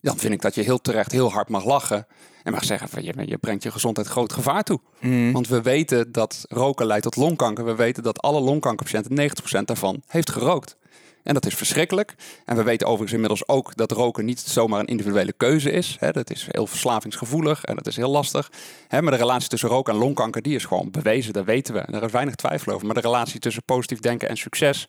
dan vind ik dat je heel terecht heel hard mag lachen en mag zeggen van je, je brengt je gezondheid groot gevaar toe. Mm. Want we weten dat roken leidt tot longkanker. We weten dat alle longkankerpatiënten, 90% daarvan, heeft gerookt. En dat is verschrikkelijk. En we weten overigens inmiddels ook dat roken niet zomaar een individuele keuze is. Dat is heel verslavingsgevoelig en dat is heel lastig. Maar de relatie tussen rook en longkanker die is gewoon bewezen, dat weten we. Daar is weinig twijfel over. Maar de relatie tussen positief denken en succes,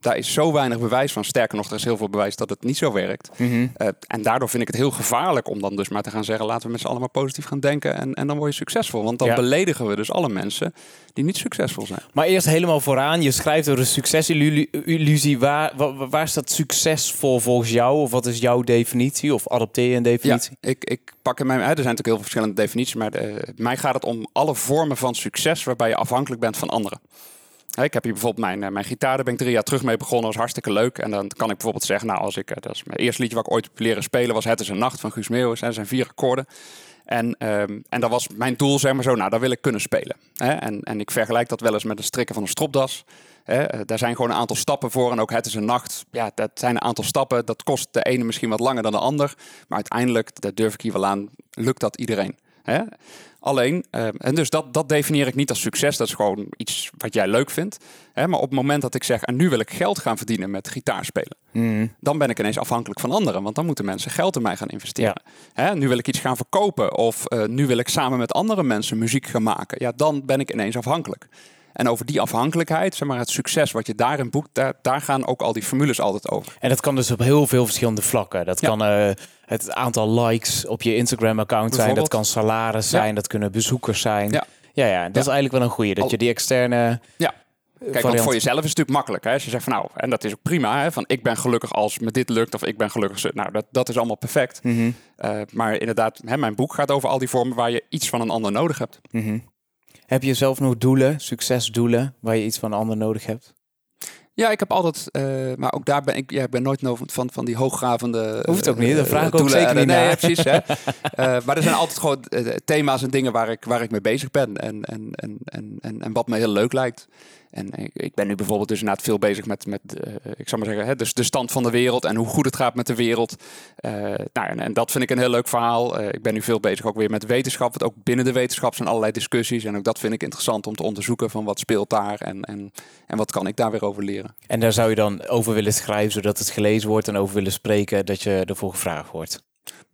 daar is zo weinig bewijs van. Sterker nog, er is heel veel bewijs dat het niet zo werkt. Mm -hmm. uh, en daardoor vind ik het heel gevaarlijk om dan dus maar te gaan zeggen... laten we met z'n allen maar positief gaan denken en, en dan word je succesvol. Want dan Ja. beledigen we dus alle mensen die niet succesvol zijn. Maar eerst helemaal vooraan. Je schrijft over de succesillusie. Waar, waar, waar staat succesvol volgens jou? Of wat is jouw definitie? Of adopteer je een definitie? Ja, ik, ik pak in mijn... Er zijn natuurlijk heel veel verschillende definities... maar de, mij gaat het om alle vormen van succes... waarbij je afhankelijk bent van anderen. Ik heb hier bijvoorbeeld mijn, eh, mijn gitaar, daar ben ik drie jaar terug mee begonnen. Dat was hartstikke leuk. En dan kan ik bijvoorbeeld zeggen, nou, als ik, eh, dat is mijn eerste liedje wat ik ooit heb leren spelen, was Het is een Nacht van Guus Meeuwis. Er zijn vier akkoorden. En, um, en dat was mijn doel, zeg maar zo, nou, daar wil ik kunnen spelen. En, en ik vergelijk dat wel eens met het strikken van een stropdas. Hè? Daar zijn gewoon een aantal stappen voor. En ook Het is een Nacht, ja, dat zijn een aantal stappen. Dat kost de ene misschien wat langer dan de ander. Maar uiteindelijk, dat durf ik hier wel aan, lukt dat iedereen. Hè? Alleen, uh, en dus dat, dat definieer ik niet als succes. Dat is gewoon iets wat jij leuk vindt. Hè? Maar op het moment dat ik zeg, en nu wil ik geld gaan verdienen met gitaarspelen. Mm. Dan ben ik ineens afhankelijk van anderen. Want dan moeten mensen geld in mij gaan investeren. Ja. Hè? Nu wil ik iets gaan verkopen. Of uh, nu wil ik samen met andere mensen muziek gaan maken. Ja, dan ben ik ineens afhankelijk. En over die afhankelijkheid, zeg maar het succes wat je daarin boekt, daar, daar gaan ook al die formules altijd over. En dat kan dus op heel veel verschillende vlakken. Dat Ja. kan uh, het aantal likes op je Instagram-account zijn. Dat kan salaris zijn. Dat kunnen bezoekers zijn. Ja. ja, ja dat is eigenlijk wel een goede. Dat je die externe... Ja. Kijk, want voor jezelf is het natuurlijk makkelijk. Hè? Als je zegt van nou, en dat is ook prima, hè? van ik ben gelukkig als me dit lukt of ik ben gelukkig. Nou, dat, dat is allemaal perfect. Mhm, Eh, maar inderdaad, hè, mijn boek gaat over al die vormen waar je iets van een ander nodig hebt. mhm. Heb je zelf nog doelen, succesdoelen, waar je iets van een ander nodig hebt? Ja, ik heb altijd, eh, maar ook daar ben ik, ja, ik ben nooit no- van, van die hooggravende. Hoeft ook niet, daar eh, vraag ik ook zeker niet nee, ja, precies. Hè. Eh, maar er zijn altijd gewoon eh, thema's en dingen waar ik, waar ik mee bezig ben en, en, en, en, en, en wat me heel leuk lijkt. En ik, ik ben nu bijvoorbeeld dus inderdaad veel bezig met, met eh, ik zou maar zeggen, hè, dus de stand van de wereld en hoe goed het gaat met de wereld. Eh, nou, en, en dat vind ik een heel leuk verhaal. Eh, ik ben nu veel bezig ook weer met wetenschap, want ook binnen de wetenschap zijn allerlei discussies. En ook dat vind ik interessant om te onderzoeken van wat speelt daar en, en, en wat kan ik daar weer over leren. En daar zou je dan over willen schrijven, zodat het gelezen wordt en over willen spreken, dat je ervoor gevraagd wordt.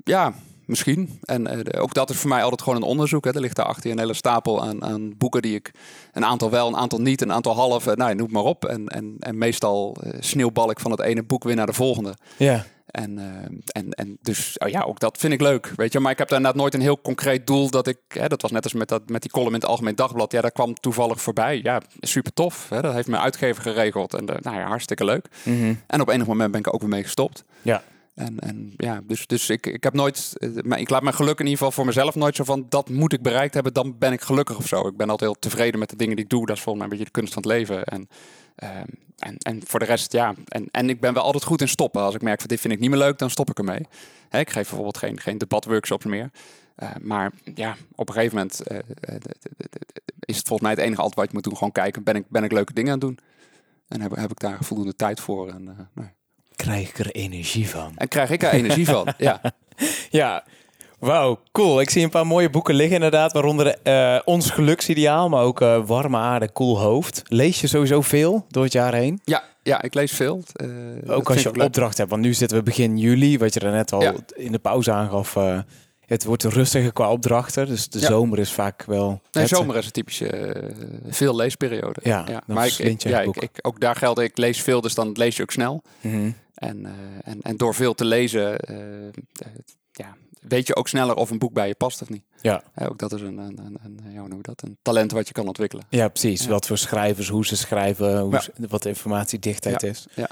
Ja, misschien. En eh, ook dat is voor mij altijd gewoon een onderzoek. Hè. Er ligt daar achter je een hele stapel aan, aan boeken die ik... Een aantal wel, een aantal niet, een aantal half. eh, nou, noem maar op. En, en, en meestal eh, sneeuwbal ik van het ene boek weer naar de volgende. Ja. En, eh, en, en dus, oh ja, ook dat vind ik leuk. Weet je, maar ik heb daar inderdaad nooit een heel concreet doel dat ik. Hè, dat was net als met, dat, met die column in het Algemeen Dagblad. Ja, dat kwam toevallig voorbij. Ja, super tof. Hè, dat heeft mijn uitgever geregeld. En nou ja, hartstikke leuk. Mhm. En op enig moment ben ik ook weer mee gestopt. Ja. En, en ja, dus, dus ik, ik heb nooit, eh, ik laat mijn geluk in ieder geval voor mezelf nooit zo van dat moet ik bereikt hebben, dan ben ik gelukkig of zo. Ik ben altijd heel tevreden met de dingen die ik doe. Dat is volgens mij een beetje de kunst van het leven. En, ehm, en, en voor de rest, ja. En, en ik ben wel altijd goed in stoppen. Als ik merk van dit vind ik niet meer leuk, dan stop ik ermee. Hè, ik geef bijvoorbeeld geen, geen debatworkshops meer. Eh, maar ja, op een gegeven moment eh, is het volgens mij het enige altijd wat je moet doen. Gewoon kijken, ben ik, ben ik leuke dingen aan het doen? En heb, heb ik daar voldoende tijd voor? En, nou, Krijg ik er energie van. en krijg ik er energie van? Ja. Ja, wauw, cool. Ik zie een paar mooie boeken liggen inderdaad, waaronder eh, Ons Geluksideaal, maar ook eh, Warme Aarde, Cool Hoofd. Lees je sowieso veel door het jaar heen? Ja, ja, ik lees veel. Eh, Ook als je opdracht hebt, want nu zitten we begin juli, wat je er net al Ja. in de pauze aangaf. het wordt rustiger qua opdrachten, dus de Ja. zomer is vaak wel... Nee, het- zomer is een typische veel leesperiode. Ja, dan maar ik, ik, ja, ik, ook daar geldt, ik lees veel, dus dan lees je ook snel. Mhm. En, eh, en, en door veel te lezen, eh, eh, ja, weet je ook sneller of een boek bij je past of niet. Ja. Ja, ook dat is een, een, een, een, ja, hoe dat? een talent wat je kan ontwikkelen. Ja, precies. Ja. Wat voor schrijvers, hoe ze schrijven, hoe ze- wat de informatiedichtheid is. ja.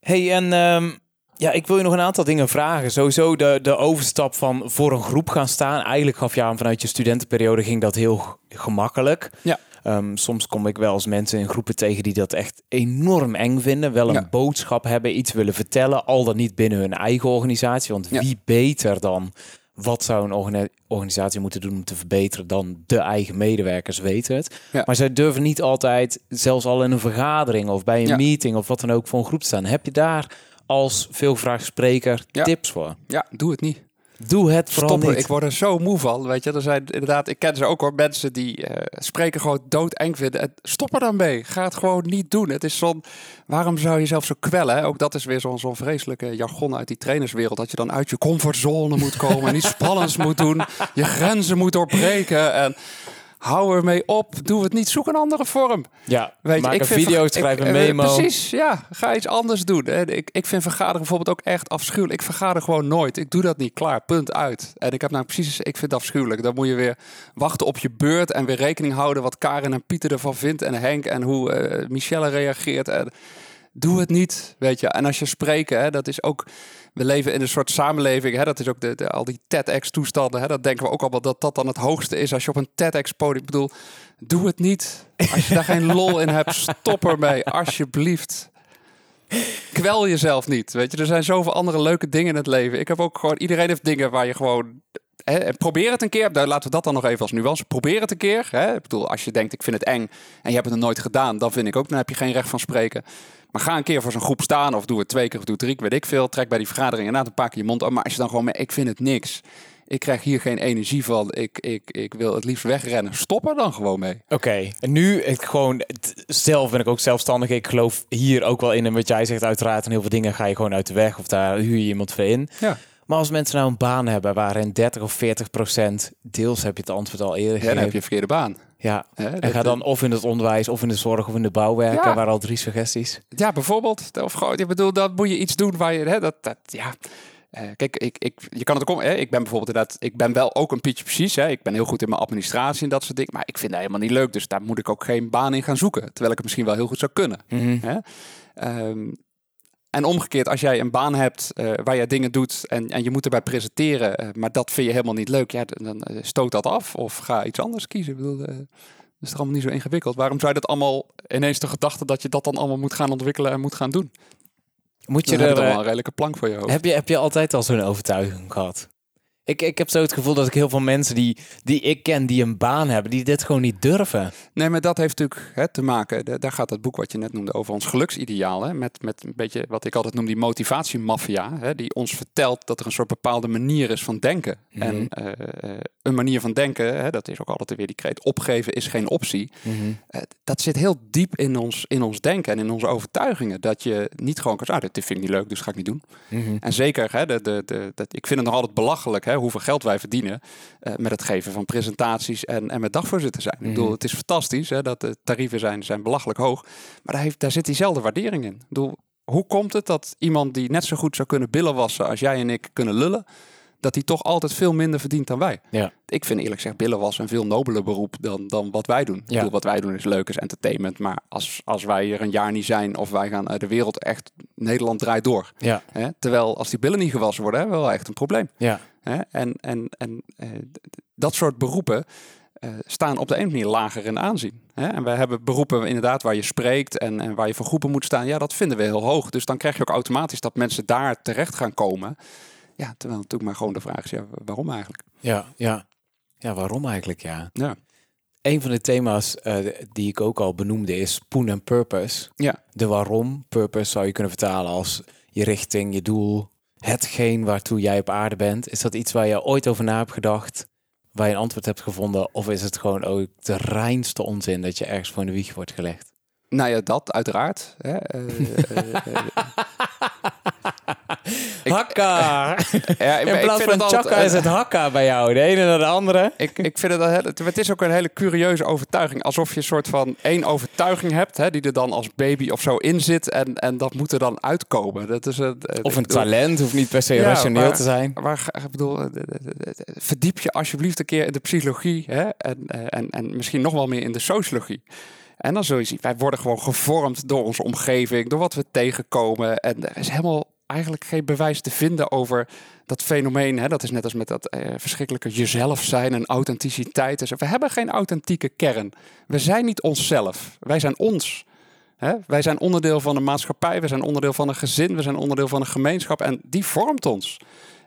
Hey, en ehm, ja, ik wil je nog een aantal dingen vragen. Sowieso de, de overstap van voor een groep gaan staan. Eigenlijk gaf je aan vanuit je studentenperiode ging dat heel gemakkelijk. Ja. Ehm, soms kom ik wel eens mensen in groepen tegen die dat echt enorm eng vinden. Wel een Ja. boodschap hebben, iets willen vertellen. Al dan niet binnen hun eigen organisatie. Want Ja. wie beter dan wat zou een organi- organisatie moeten doen om te verbeteren dan de eigen medewerkers weten het. Ja. Maar zij durven niet altijd, zelfs al in een vergadering of bij een Ja. meeting of wat dan ook voor een groep staan. Heb je daar als veelvraag spreker Ja. tips voor? Ja, doe het niet. Doe het vooral Stoppen. niet. Ik word er zo moe van. Weet je, er zijn inderdaad, ik ken ze ook hoor, mensen die eh, spreken gewoon doodeng vinden. En Stop er dan mee. Ga het gewoon niet doen. Het is zo'n, waarom zou je jezelf zo kwellen? Ook dat is weer zo'n zo'n vreselijke jargon uit die trainerswereld. Dat je dan uit je comfortzone moet komen. niet spannends moet doen. Je grenzen moet doorbreken. En hou ermee op. Doe het niet. Zoek een andere vorm. ja, Weet maak je, ik een vind video, schrijf een eh, memo. Precies, ja. Ga iets anders doen. Ik, ik vind vergaderen bijvoorbeeld ook echt afschuwelijk. Ik vergader gewoon nooit. Ik doe dat niet. Klaar, punt uit. En ik heb nou precies, ik vind het afschuwelijk. Dan moet je weer wachten op je beurt en weer rekening houden wat Karin en Pieter ervan vindt en Henk en hoe eh, Michelle reageert. En doe het niet, weet je. En als je spreken, hè, dat is ook... We leven in een soort samenleving, hè, dat is ook de, al die TEDx-toestanden. Dat denken we ook allemaal dat dat dan het hoogste is als je op een TEDx-podium... Ik bedoel, doe het niet. Als je daar geen lol in hebt, stop ermee, alsjeblieft. Kwel jezelf niet, weet je. Er zijn zoveel andere leuke dingen in het leven. Ik heb ook gewoon... Iedereen heeft dingen waar je gewoon... Hè, en probeer het een keer. Laten we dat dan nog even als nuance. Probeer het een keer. Ik bedoel, als je denkt, ik vind het eng... en je hebt het nog nooit gedaan... dan vind ik ook, dan heb je geen recht van spreken. Maar ga een keer voor zo'n groep staan... of doe het twee keer of doe het drie keer, weet ik veel. Trek bij die vergadering inderdaad een paar keer je mond op. Maar als je dan gewoon... Ik vind het niks. Ik krijg hier geen energie van. Ik, ik, ik wil het liefst wegrennen. Stop er dan gewoon mee. Oké, en nu ik gewoon, zelf ben ik ook zelfstandig. Ik geloof hier ook wel in. En wat jij zegt, uiteraard, en heel veel dingen ga je gewoon uit de weg. Of daar huur je iemand voor in. Ja. Maar als mensen nou een baan hebben waarin 30 of 40 procent, deels heb je het antwoord al eerder Ja, dan heb gegeven. je een verkeerde baan. Ja, en ga dan of in het onderwijs, of in de zorg, of in de bouw werken. Ja. Waar al drie suggesties. Ja, bijvoorbeeld. Of gewoon, ik bedoel, dat moet je iets doen waar je, hè, dat, dat, ja. eh, kijk, ik, ik, je kan het ook om. Hè? Ik ben bijvoorbeeld inderdaad, ik ben wel ook een Pietje precies. Hè? Ik ben heel goed in mijn administratie en dat soort dingen. Maar ik vind dat helemaal niet leuk. Dus daar moet ik ook geen baan in gaan zoeken. Terwijl ik het misschien wel heel goed zou kunnen. Mhm. Hè? Ehm, en omgekeerd, als jij een baan hebt eh, waar je dingen doet en, en je moet erbij presenteren, eh, maar dat vind je helemaal niet leuk, ja, dan dan, eh, stoot dat af of ga iets anders kiezen. Ik bedoel, dat is toch allemaal niet zo ingewikkeld. Waarom zou je dat allemaal ineens de gedachte dat je dat dan allemaal moet gaan ontwikkelen en moet gaan doen? Moet Je je er, er wel eh, een redelijke plank voor je hoofd. heb, je, heb je altijd al zo'n overtuiging gehad? Ik, ik heb zo het gevoel dat ik heel veel mensen die, die ik ken, die een baan hebben, die dit gewoon niet durven. Nee, maar dat heeft natuurlijk hè, te maken, de- daar gaat het boek wat je net noemde over ons geluksideaal, hè, met, met een beetje wat ik altijd noem die motivatiemafia, die ons vertelt dat er een soort bepaalde manier is van denken. Mhm. En eh, eh, een manier van denken, hè, dat is ook altijd weer die kreet, opgeven is geen optie. Eh, dat zit heel diep in ons, in ons denken en in onze overtuigingen. Dat je niet gewoon kan zeggen, ah, dit vind ik niet leuk, dus ga ik niet doen. Mhm. En zeker, hè, de, de, de, dat, ik vind het nog altijd belachelijk hè, hoeveel geld wij verdienen eh, met het geven van presentaties en, en met dagvoorzitter zijn. Ik bedoel, Mhm. het is fantastisch hè, dat de tarieven zijn, zijn belachelijk hoog, maar daar, heeft, daar zit diezelfde waardering in. Ik bedoel, hoe komt het dat iemand die net zo goed zou kunnen billen wassen als jij en ik kunnen lullen, dat hij toch altijd veel minder verdient dan wij? Ja. Ik vind eerlijk gezegd billen wassen een veel nobeler beroep dan, dan wat wij doen. Ik Ja. bedoel, wat wij doen is leuk, is entertainment, maar als, als wij hier een jaar niet zijn of wij gaan uit de wereld echt, Nederland draait door. Ja, Hè? Terwijl als die billen niet gewassen worden, hebben we wel echt een probleem. ja. Hè? En, en, en eh, dat soort beroepen eh, staan op de een manier lager in aanzien. Hè? En we hebben beroepen inderdaad waar je spreekt en, en waar je voor groepen moet staan. Ja, dat vinden we heel hoog. Dus dan krijg je ook automatisch dat mensen daar terecht gaan komen. Ja, terwijl natuurlijk maar gewoon de vraag is, ja, waarom eigenlijk? Ja, ja. Ja, waarom eigenlijk, ja. Ja, Een van de thema's eh, die ik ook al benoemde is Poen en Purpose. ja. De waarom, purpose zou je kunnen vertalen als je richting, je doel, hetgeen waartoe jij op aarde bent. Is dat iets waar je ooit over na hebt gedacht, waar je een antwoord hebt gevonden? Of is het gewoon ook de reinste onzin dat je ergens voor in de wieg wordt gelegd? Nou ja, dat uiteraard. Hè? Eh, eh, Ik- Hakka! ja, In plaats van altijd- chakka is het hakka bij jou, de ene naar de andere. Ik, ik vind het, een het is ook een hele curieuze overtuiging. Alsof je een soort van één overtuiging hebt, hè, die er dan als baby of zo in zit. En, en dat moet er dan uitkomen. Dat is het, eh, Of ik een bedoel, talent, hoeft niet per se Ja, rationeel maar- te zijn. Waar, ga- ik bedoel, eh, eh, verdiep je alsjeblieft een keer in de psychologie. Hè, en, en, en misschien nog wel meer in de sociologie. En dan zul je zien, wij worden gewoon gevormd door onze omgeving, door wat we tegenkomen. En er is helemaal eigenlijk geen bewijs te vinden over dat fenomeen. Hè? Dat is net als met dat eh, verschrikkelijke jezelf zijn en authenticiteit. en zo. We hebben geen authentieke kern. We zijn niet onszelf. Wij zijn ons. Hè? Wij zijn onderdeel van een maatschappij, we zijn onderdeel van een gezin, we zijn onderdeel van een gemeenschap en die vormt ons.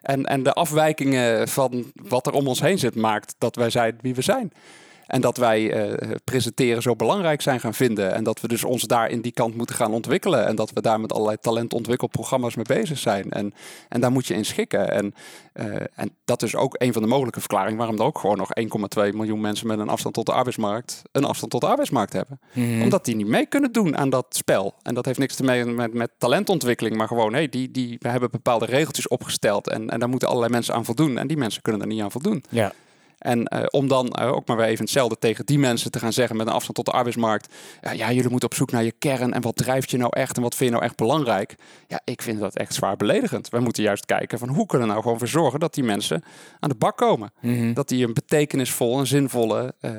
En, en de afwijkingen van wat er om ons heen zit, maakt dat wij zijn wie we zijn. En dat wij eh, presenteren zo belangrijk zijn gaan vinden. En dat we dus ons daar in die kant moeten gaan ontwikkelen. En dat we daar met allerlei talentontwikkelprogramma's mee bezig zijn. En, en daar moet je in schikken. En, eh, en dat is ook een van de mogelijke verklaringen waarom er ook gewoon nog 1,2 miljoen mensen met een afstand tot de arbeidsmarkt een afstand tot de arbeidsmarkt hebben. Mhm. Omdat die niet mee kunnen doen aan dat spel. En dat heeft niks te maken met, met talentontwikkeling, maar gewoon, hey, die, die, we hebben bepaalde regeltjes opgesteld en, en daar moeten allerlei mensen aan voldoen. En die mensen kunnen er niet aan voldoen. Ja. En eh, om dan eh, ook maar weer even hetzelfde tegen die mensen te gaan zeggen met een afstand tot de arbeidsmarkt. Ja, ja, jullie moeten op zoek naar je kern en wat drijft je nou echt en wat vind je nou echt belangrijk. Ja, ik vind dat echt zwaar beledigend. We moeten juist kijken van hoe kunnen we nou gewoon voor zorgen dat die mensen aan de bak komen. Mhm. Dat die een betekenisvolle en zinvolle eh,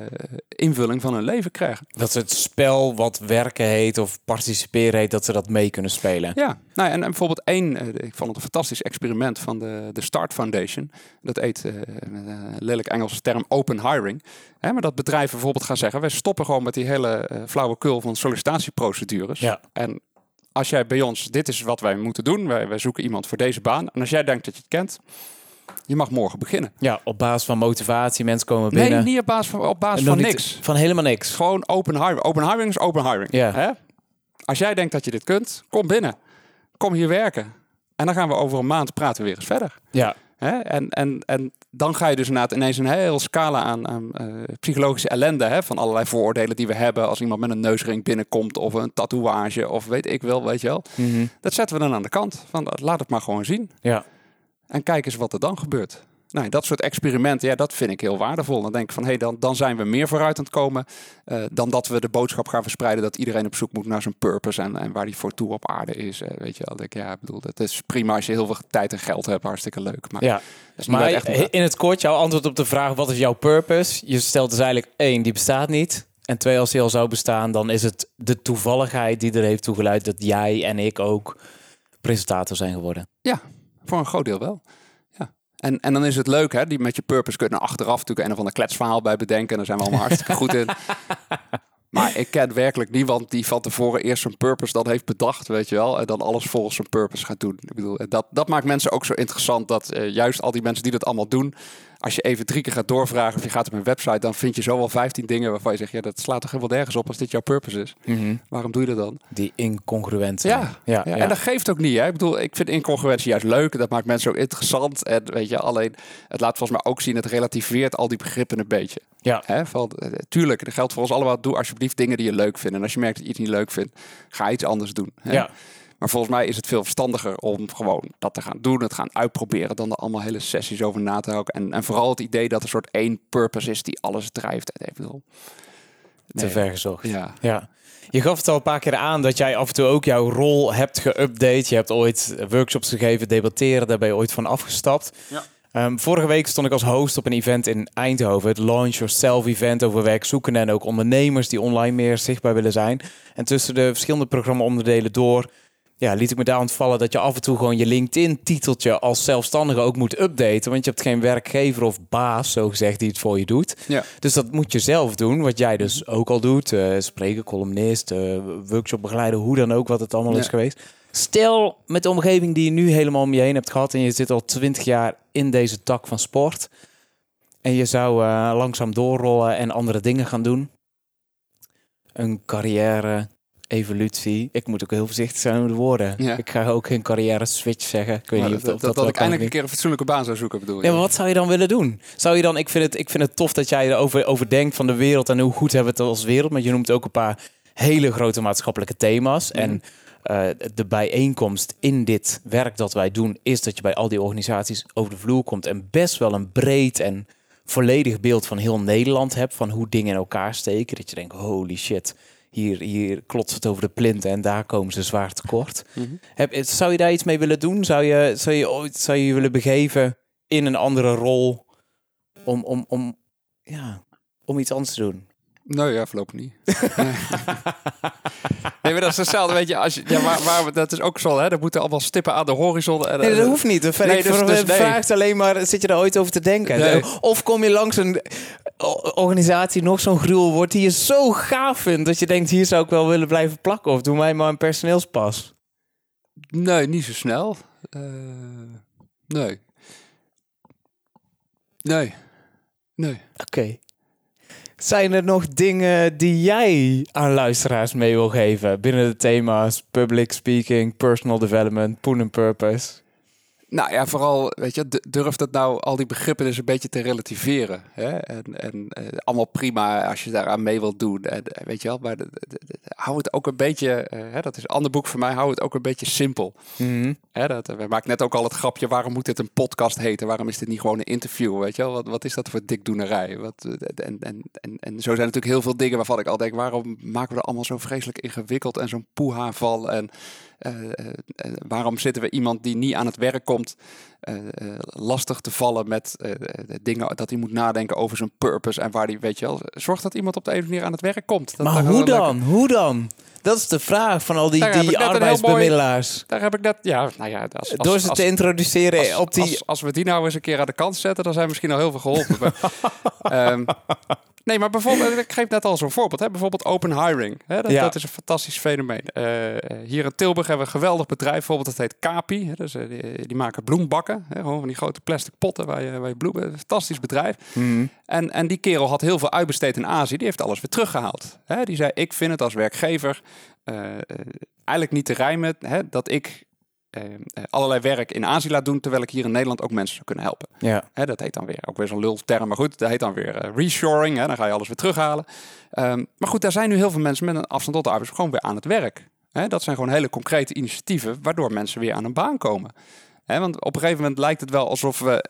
invulling van hun leven krijgen. Dat ze het spel wat werken heet of participeren heet, dat ze dat mee kunnen spelen. Ja, nou, en, en bijvoorbeeld één, ik vond het een fantastisch experiment van de, de Start Foundation. Dat een lelijk Engelse term open hiring. Hè, maar dat bedrijven bijvoorbeeld gaan zeggen, wij stoppen gewoon met die hele eh, flauwekul van sollicitatieprocedures. Ja. En als jij bij ons, dit is wat wij moeten doen, wij, wij zoeken iemand voor deze baan. En als jij denkt dat je het kent, je mag morgen beginnen. Ja, op basis van motivatie, mensen komen binnen. Nee, niet op basis van, op basis van niks. Van helemaal niks. Gewoon open hiring. Open hiring is open hiring. Ja. Hè? Als jij denkt dat je dit kunt, kom binnen. Kom hier werken. En dan gaan we over een maand praten we weer eens verder. Ja, Hè? En, en, en dan ga je dus inderdaad ineens een heel scala aan, aan eh, psychologische ellende. Hè? Van allerlei vooroordelen die we hebben. Als iemand met een neusring binnenkomt of een tatoeage of weet ik wel, weet je wel. Mhm. Dat zetten we dan aan de kant. Van, laat het maar gewoon zien. ja. En kijk eens wat er dan gebeurt. Nou, dat soort experimenten, ja, dat vind ik heel waardevol. Dan denk ik van, hé, hey, dan, dan zijn we meer vooruit aan het komen uh, dan dat we de boodschap gaan verspreiden dat iedereen op zoek moet naar zijn purpose en, en waar die voor toe op aarde is. Uh, weet je wel, ik, ja, ik bedoel, dat is prima als je heel veel tijd en geld hebt, hartstikke leuk. Maar, ja. maar echt in het kort, jouw antwoord op de vraag, wat is jouw purpose? Je stelt dus eigenlijk één, die bestaat niet. En twee, als die al zou bestaan, dan is het de toevalligheid die er heeft toegeleid dat jij en ik ook presentator zijn geworden. Ja, voor een groot deel wel. En, en dan is het leuk, hè, die met je purpose kunnen achteraf natuurlijk een of ander kletsverhaal bij bedenken. En daar zijn we allemaal hartstikke goed in. Maar ik ken werkelijk niemand die van tevoren eerst zijn purpose dan heeft bedacht, weet je wel. En dan alles volgens zijn purpose gaat doen. Ik bedoel, dat, dat maakt mensen ook zo interessant dat uh, juist al die mensen die dat allemaal doen, als je even drie keer gaat doorvragen of je gaat op een website, dan vind je zo wel 15 dingen waarvan je zegt, ja, dat slaat toch helemaal nergens op als dit jouw purpose is. Mhm. Waarom doe je dat dan? Die incongruentie. Ja, ja, ja, en dat geeft ook niet. Hè? Ik bedoel, ik vind incongruentie juist leuk. Dat maakt mensen ook interessant. En weet je, alleen het laat volgens mij ook zien, het relativeert al die begrippen een beetje. Ja. Hè? Van, eh, tuurlijk, dat geldt voor ons allemaal. Doe alsjeblieft dingen die je leuk vindt. En als je merkt dat je iets niet leuk vindt, ga iets anders doen. Hè? Ja. Maar volgens mij is het veel verstandiger om gewoon dat te gaan doen, het gaan uitproberen, dan er allemaal hele sessies over na te houden. En, en vooral het idee dat er een soort één purpose is die alles drijft. En even Te ver gezocht. Ja. ja. Je gaf het al een paar keer aan dat jij af en toe ook jouw rol hebt geüpdate. Je hebt ooit workshops gegeven, debatteren, daar ben je ooit van afgestapt. Ja. Um, vorige week stond ik als host op een event in Eindhoven. Het Launch Yourself event over werkzoekenden en ook ondernemers die online meer zichtbaar willen zijn. En tussen de verschillende programma-onderdelen door ja, liet ik me daar ontvallen dat je af en toe gewoon je LinkedIn-titeltje als zelfstandige ook moet updaten. Want je hebt geen werkgever of baas, zo gezegd, die het voor je doet. Ja. Dus dat moet je zelf doen, wat jij dus ook al doet. Uh, spreken, columnist, uh, workshop begeleiden, hoe dan ook, wat het allemaal is geweest. Stel met de omgeving die je nu helemaal om je heen hebt gehad en je zit al twintig jaar in deze tak van sport. En je zou uh, langzaam doorrollen en andere dingen gaan doen. Een carrière, evolutie. Ik moet ook heel voorzichtig zijn met de woorden. Ja. Ik ga ook geen carrière switch zeggen. Ik weet Maar niet of dat, dat, dat, wel ik eindelijk een keer een fatsoenlijke baan zou zoeken, bedoel je? Ja, maar wat zou je dan willen doen? Zou je dan, ik vind het, ik vind het tof dat jij erover over denkt van de wereld en hoe goed hebben we het als wereld. Maar je noemt ook een paar hele grote maatschappelijke thema's. En eh, de bijeenkomst in dit werk dat wij doen, is dat je bij al die organisaties over de vloer komt en best wel een breed en volledig beeld van heel Nederland hebt, van hoe dingen in elkaar steken. Dat je denkt, holy shit, hier, hier klotst het over de plinten en daar komen ze zwaar tekort. Mhm. Heb, zou je daar iets mee willen doen? Zou je, zou je ooit zou je, je willen begeven in een andere rol om, om, om, ja, om iets anders te doen? Nee, ja, voorlopig niet. nee, maar dat is hetzelfde, weet je. Als je ja, waar, dat is ook zo, hè. Er moeten allemaal stippen aan de horizon. En, Nee, dat hoeft niet. Dat Nee, dus- dus nee. vraagt alleen maar, zit je er ooit over te denken? Nee. Of kom je langs een o- organisatie, nog zo'n gruwel wordt, die je zo gaaf vindt, dat je denkt, hier zou ik wel willen blijven plakken. Of doe mij maar een personeelspas. Nee, niet zo snel. Eh, nee. Nee. Nee. Oké. Zijn er nog dingen die jij aan luisteraars mee wil geven binnen de thema's public speaking, personal development, poen en purpose? Nou ja, vooral, weet je, durf dat nou al die begrippen dus een beetje te relativeren. Hè? En, en eh, allemaal prima als je daaraan mee wilt doen. En, eh, weet je wel, maar de- de- de- hou het ook een beetje, eh, hè, dat is een ander boek voor mij, hou het ook een beetje simpel. Mhm. Hè, dat, we maken net ook al het grapje, waarom moet dit een podcast heten? Waarom is dit niet gewoon een interview? Weet je wel, wat, wat is dat voor dikdoenerij? Wat, en, en, en, en zo zijn natuurlijk heel veel dingen waarvan ik al denk, waarom maken we er allemaal zo vreselijk ingewikkeld en zo'n poeha van? En waarom zitten we iemand die niet aan het werk komt eh, eh, lastig te vallen met eh, eh, dingen dat hij moet nadenken over zijn purpose en waar die, weet je wel, zorg dat iemand op de een of andere manier aan het werk komt. Dat, Maar hoe dan? Hoe dan? Dat is de vraag van al die, Daar die arbeidsbemiddelaars. Daar heb ik net, ja, nou ja, als, als, Door ze als- te introduceren als, op die... als, we die nou eens een keer aan de kant zetten, dan zijn we misschien al heel veel geholpen. Ehm, nee, maar bijvoorbeeld, ik geef net al zo'n voorbeeld. Hè? Bijvoorbeeld open hiring. Hè? Dat, Ja. dat is een fantastisch fenomeen. Eh, hier in Tilburg hebben we een geweldig bedrijf, bijvoorbeeld dat heet Capi. Hè? Dus, die, die maken bloembakken, hè? gewoon van die grote plastic potten waar je, waar je bloemen... Fantastisch bedrijf. Mhm. En, en die kerel had heel veel uitbesteed in Azië. Die heeft alles weer teruggehaald. Hè? Die zei, ik vind het als werkgever eh, eigenlijk niet te rijmen hè, dat ik allerlei werk in Azië laat doen, terwijl ik hier in Nederland ook mensen zou kunnen helpen. Ja. Hè, dat heet dan weer, ook weer zo'n lulterm, maar goed, dat heet dan weer eh, reshoring. Hè, dan ga je alles weer terughalen. Ehm, maar goed, daar zijn nu heel veel mensen met een afstand tot de arbeids gewoon weer aan het werk. Hè, dat zijn gewoon hele concrete initiatieven, waardoor mensen weer aan een baan komen. Hè, want op een gegeven moment lijkt het wel alsof we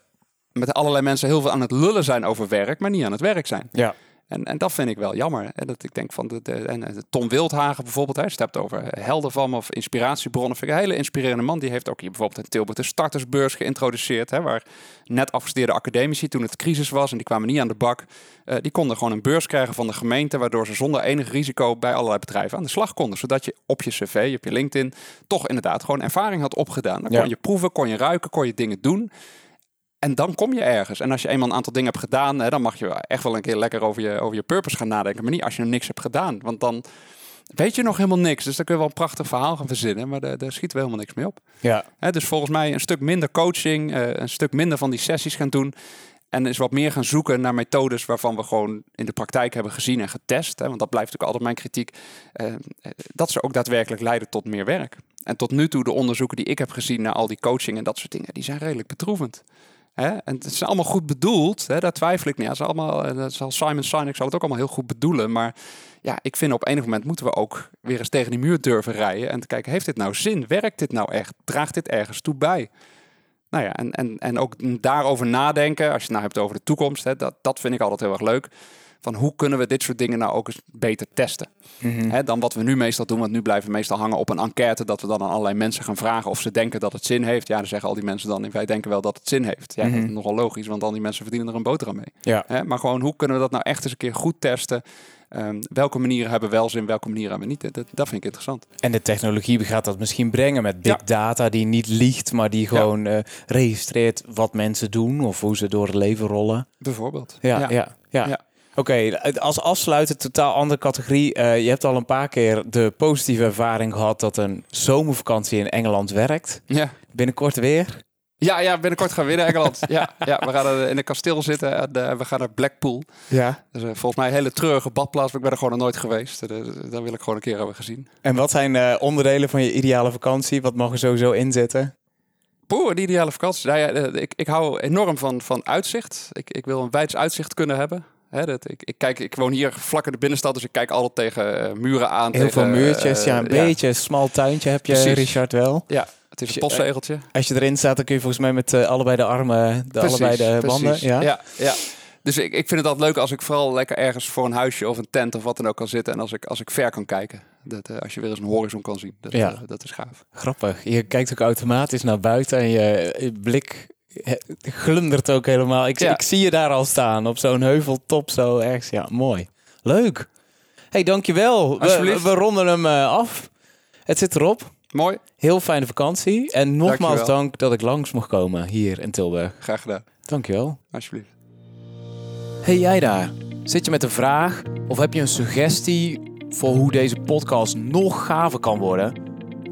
met allerlei mensen heel veel aan het lullen zijn over werk, maar niet aan het werk zijn. Ja. En, en dat vind ik wel jammer. En dat ik denk van de, de, en Tom Wildhagen bijvoorbeeld, hij hebt over helden van me of inspiratiebronnen. Vind ik een hele inspirerende man. Die heeft ook hier bijvoorbeeld in Tilburg de startersbeurs geïntroduceerd. Hè, waar net afgestudeerde academici, toen het crisis was en die kwamen niet aan de bak, uh, die konden gewoon een beurs krijgen van de gemeente. Waardoor ze zonder enig risico bij allerlei bedrijven aan de slag konden. Zodat je op je cv, op je LinkedIn, toch inderdaad gewoon ervaring had opgedaan. Dan kon je proeven, kon je ruiken, kon je dingen doen. En dan kom je ergens. En als je eenmaal een aantal dingen hebt gedaan, hè, dan mag je echt wel een keer lekker over je, over je purpose gaan nadenken. Maar niet als je nog niks hebt gedaan. Want dan weet je nog helemaal niks. Dus dan kun je wel een prachtig verhaal gaan verzinnen. Maar daar, daar schiet wel helemaal niks mee op. Ja. Hè, dus volgens mij een stuk minder coaching, uh, een stuk minder van die sessies gaan doen. En is wat meer gaan zoeken naar methodes waarvan we gewoon in de praktijk hebben gezien en getest. Hè, want dat blijft natuurlijk altijd mijn kritiek. Uh, dat ze ook daadwerkelijk leiden tot meer werk. En tot nu toe de onderzoeken die ik heb gezien naar al die coaching en dat soort dingen, die zijn redelijk bedroevend. Hè? En het is allemaal goed bedoeld, hè? daar twijfel ik niet aan. allemaal, eh, dat Simon Sinek zal het ook allemaal heel goed bedoelen. Maar ja, ik vind op enig moment moeten we ook weer eens tegen die muur durven rijden. En te kijken, heeft dit nou zin? Werkt dit nou echt? Draagt dit ergens toe bij? Nou ja, en, en, en ook daarover nadenken, als je het nou hebt over de toekomst, hè, dat, dat vind ik altijd heel erg leuk van hoe kunnen we dit soort dingen nou ook eens beter testen. Mhm. dan wat we nu meestal doen, want nu blijven we meestal hangen op een enquête dat we dan aan allerlei mensen gaan vragen of ze denken dat het zin heeft. Ja, dan zeggen al die mensen dan, wij denken wel dat het zin heeft. Ja, dat is Mhm. nogal logisch, want al die mensen verdienen er een boterham mee. Ja. maar gewoon, hoe kunnen we dat nou echt eens een keer goed testen? Ehm, welke manieren hebben wel zin, welke manieren hebben niet? Dat, dat vind ik interessant. En de technologie gaat dat misschien brengen met big data die niet liegt, maar die gewoon eh, registreert wat mensen doen of hoe ze door het leven rollen. Bijvoorbeeld. Ja, ja, ja. Ja. Oké, als afsluiten, totaal andere categorie. Eh, je hebt al een paar keer de positieve ervaring gehad dat een zomervakantie in Engeland werkt. Ja. Binnenkort weer. Ja, ja, binnenkort gaan we weer naar Engeland. ja, ja, we gaan in een kasteel zitten en uh, we gaan naar Blackpool. Ja. Dus, uh, volgens mij een hele treurige badplaats, maar ik ben er gewoon nog nooit geweest. Uh, daar wil ik gewoon een keer hebben gezien. En wat zijn onderdelen van je ideale vakantie? Wat mag er sowieso in zitten? Poeh, een ideale vakantie. Nou ja, ik, ik hou enorm van, van uitzicht. Ik, ik wil een wijds uitzicht kunnen hebben. Hè, dat, ik, ik, kijk, ik woon hier vlak in de binnenstad, dus ik kijk altijd tegen muren aan. Heel tegen, veel muurtjes, ja, een beetje een smal tuintje heb je, Precies. Richard, wel. Ja, het is een postzegeltje. Als je erin staat, dan kun je volgens mij met uh, allebei de armen, de precies, allebei de precies. banden. Ja, ja. ja. Dus ik, ik vind het altijd leuk als ik vooral lekker ergens voor een huisje of een tent of wat dan ook kan zitten. En als ik, als ik ver kan kijken. Dat, uh, als je weer eens een horizon kan zien. Dat, ja. uh, dat is gaaf. Grappig. Je kijkt ook automatisch naar buiten en je, je blik glundert ook helemaal. Ik, Ja. ik zie je daar al staan op zo'n heuveltop zo ergens. Ja, mooi. Leuk. hey, dankjewel. We, we ronden hem eh, af. Het zit erop. Mooi, Heel fijne vakantie. En nogmaals Dankjewel. dank dat ik langs mocht komen hier in Tilburg. graag gedaan. Dankjewel. Alsjeblieft. Hey jij daar, zit je met een vraag of heb je een suggestie voor hoe deze podcast nog gaver kan worden?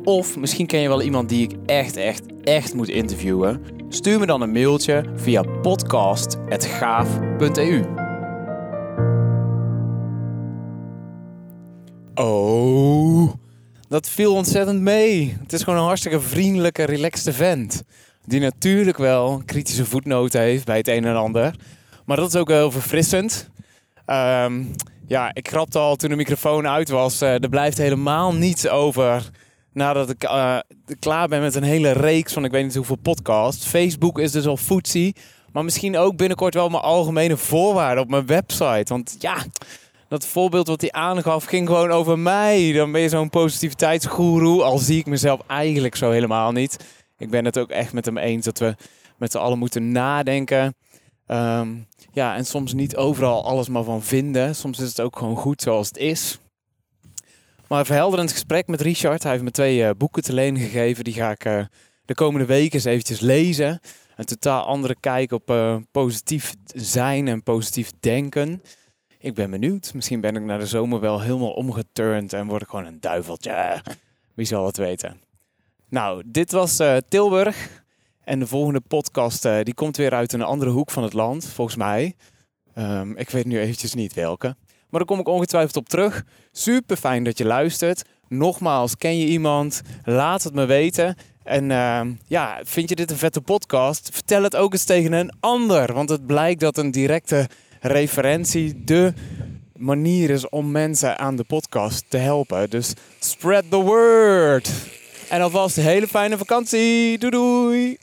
Of misschien ken je wel iemand die ik echt, echt, echt moet interviewen? Stuur me dan een mailtje via podcast.gaaf.eu. Oh, dat viel ontzettend mee. Het is gewoon een hartstikke vriendelijke, relaxte vent. Die natuurlijk wel kritische voetnoten heeft bij het een en ander. Maar dat is ook wel verfrissend. Ehm, ja, ik grapte al toen de microfoon uit was. eh, er blijft helemaal niets over nadat ik eh, klaar ben met een hele reeks van ik weet niet hoeveel podcasts. Facebook is dus al footsie. Maar misschien ook binnenkort wel mijn algemene voorwaarden op mijn website. Want ja, dat voorbeeld wat hij aangaf ging gewoon over mij. Dan ben je zo'n positiviteitsgoeroe. Al zie ik mezelf eigenlijk zo helemaal niet. Ik ben het ook echt met hem eens dat we met z'n allen moeten nadenken. Ehm, ja, en soms niet overal alles maar van vinden. Soms is het ook gewoon goed zoals het is. Maar een verhelderend gesprek met Richard. Hij heeft me twee eh, boeken te leen gegeven. Die ga ik eh, de komende weken eens eventjes lezen. Een totaal andere kijk op eh, positief zijn en positief denken. Ik ben benieuwd. Misschien ben ik na de zomer wel helemaal omgeturnd en word ik gewoon een duiveltje. Wie zal het weten. Nou, dit was Tilburg. En de volgende podcast die komt weer uit een andere hoek van het land, volgens mij. Ehm, ik weet nu eventjes niet welke. Maar daar kom ik ongetwijfeld op terug. Super fijn dat je luistert. Nogmaals, ken je iemand? Laat het me weten. En ehm, ja, vind je dit een vette podcast? Vertel het ook eens tegen een ander. Want het blijkt dat een directe referentie de manier is om mensen aan de podcast te helpen. Dus spread the word. En alvast een hele fijne vakantie. Doei doei.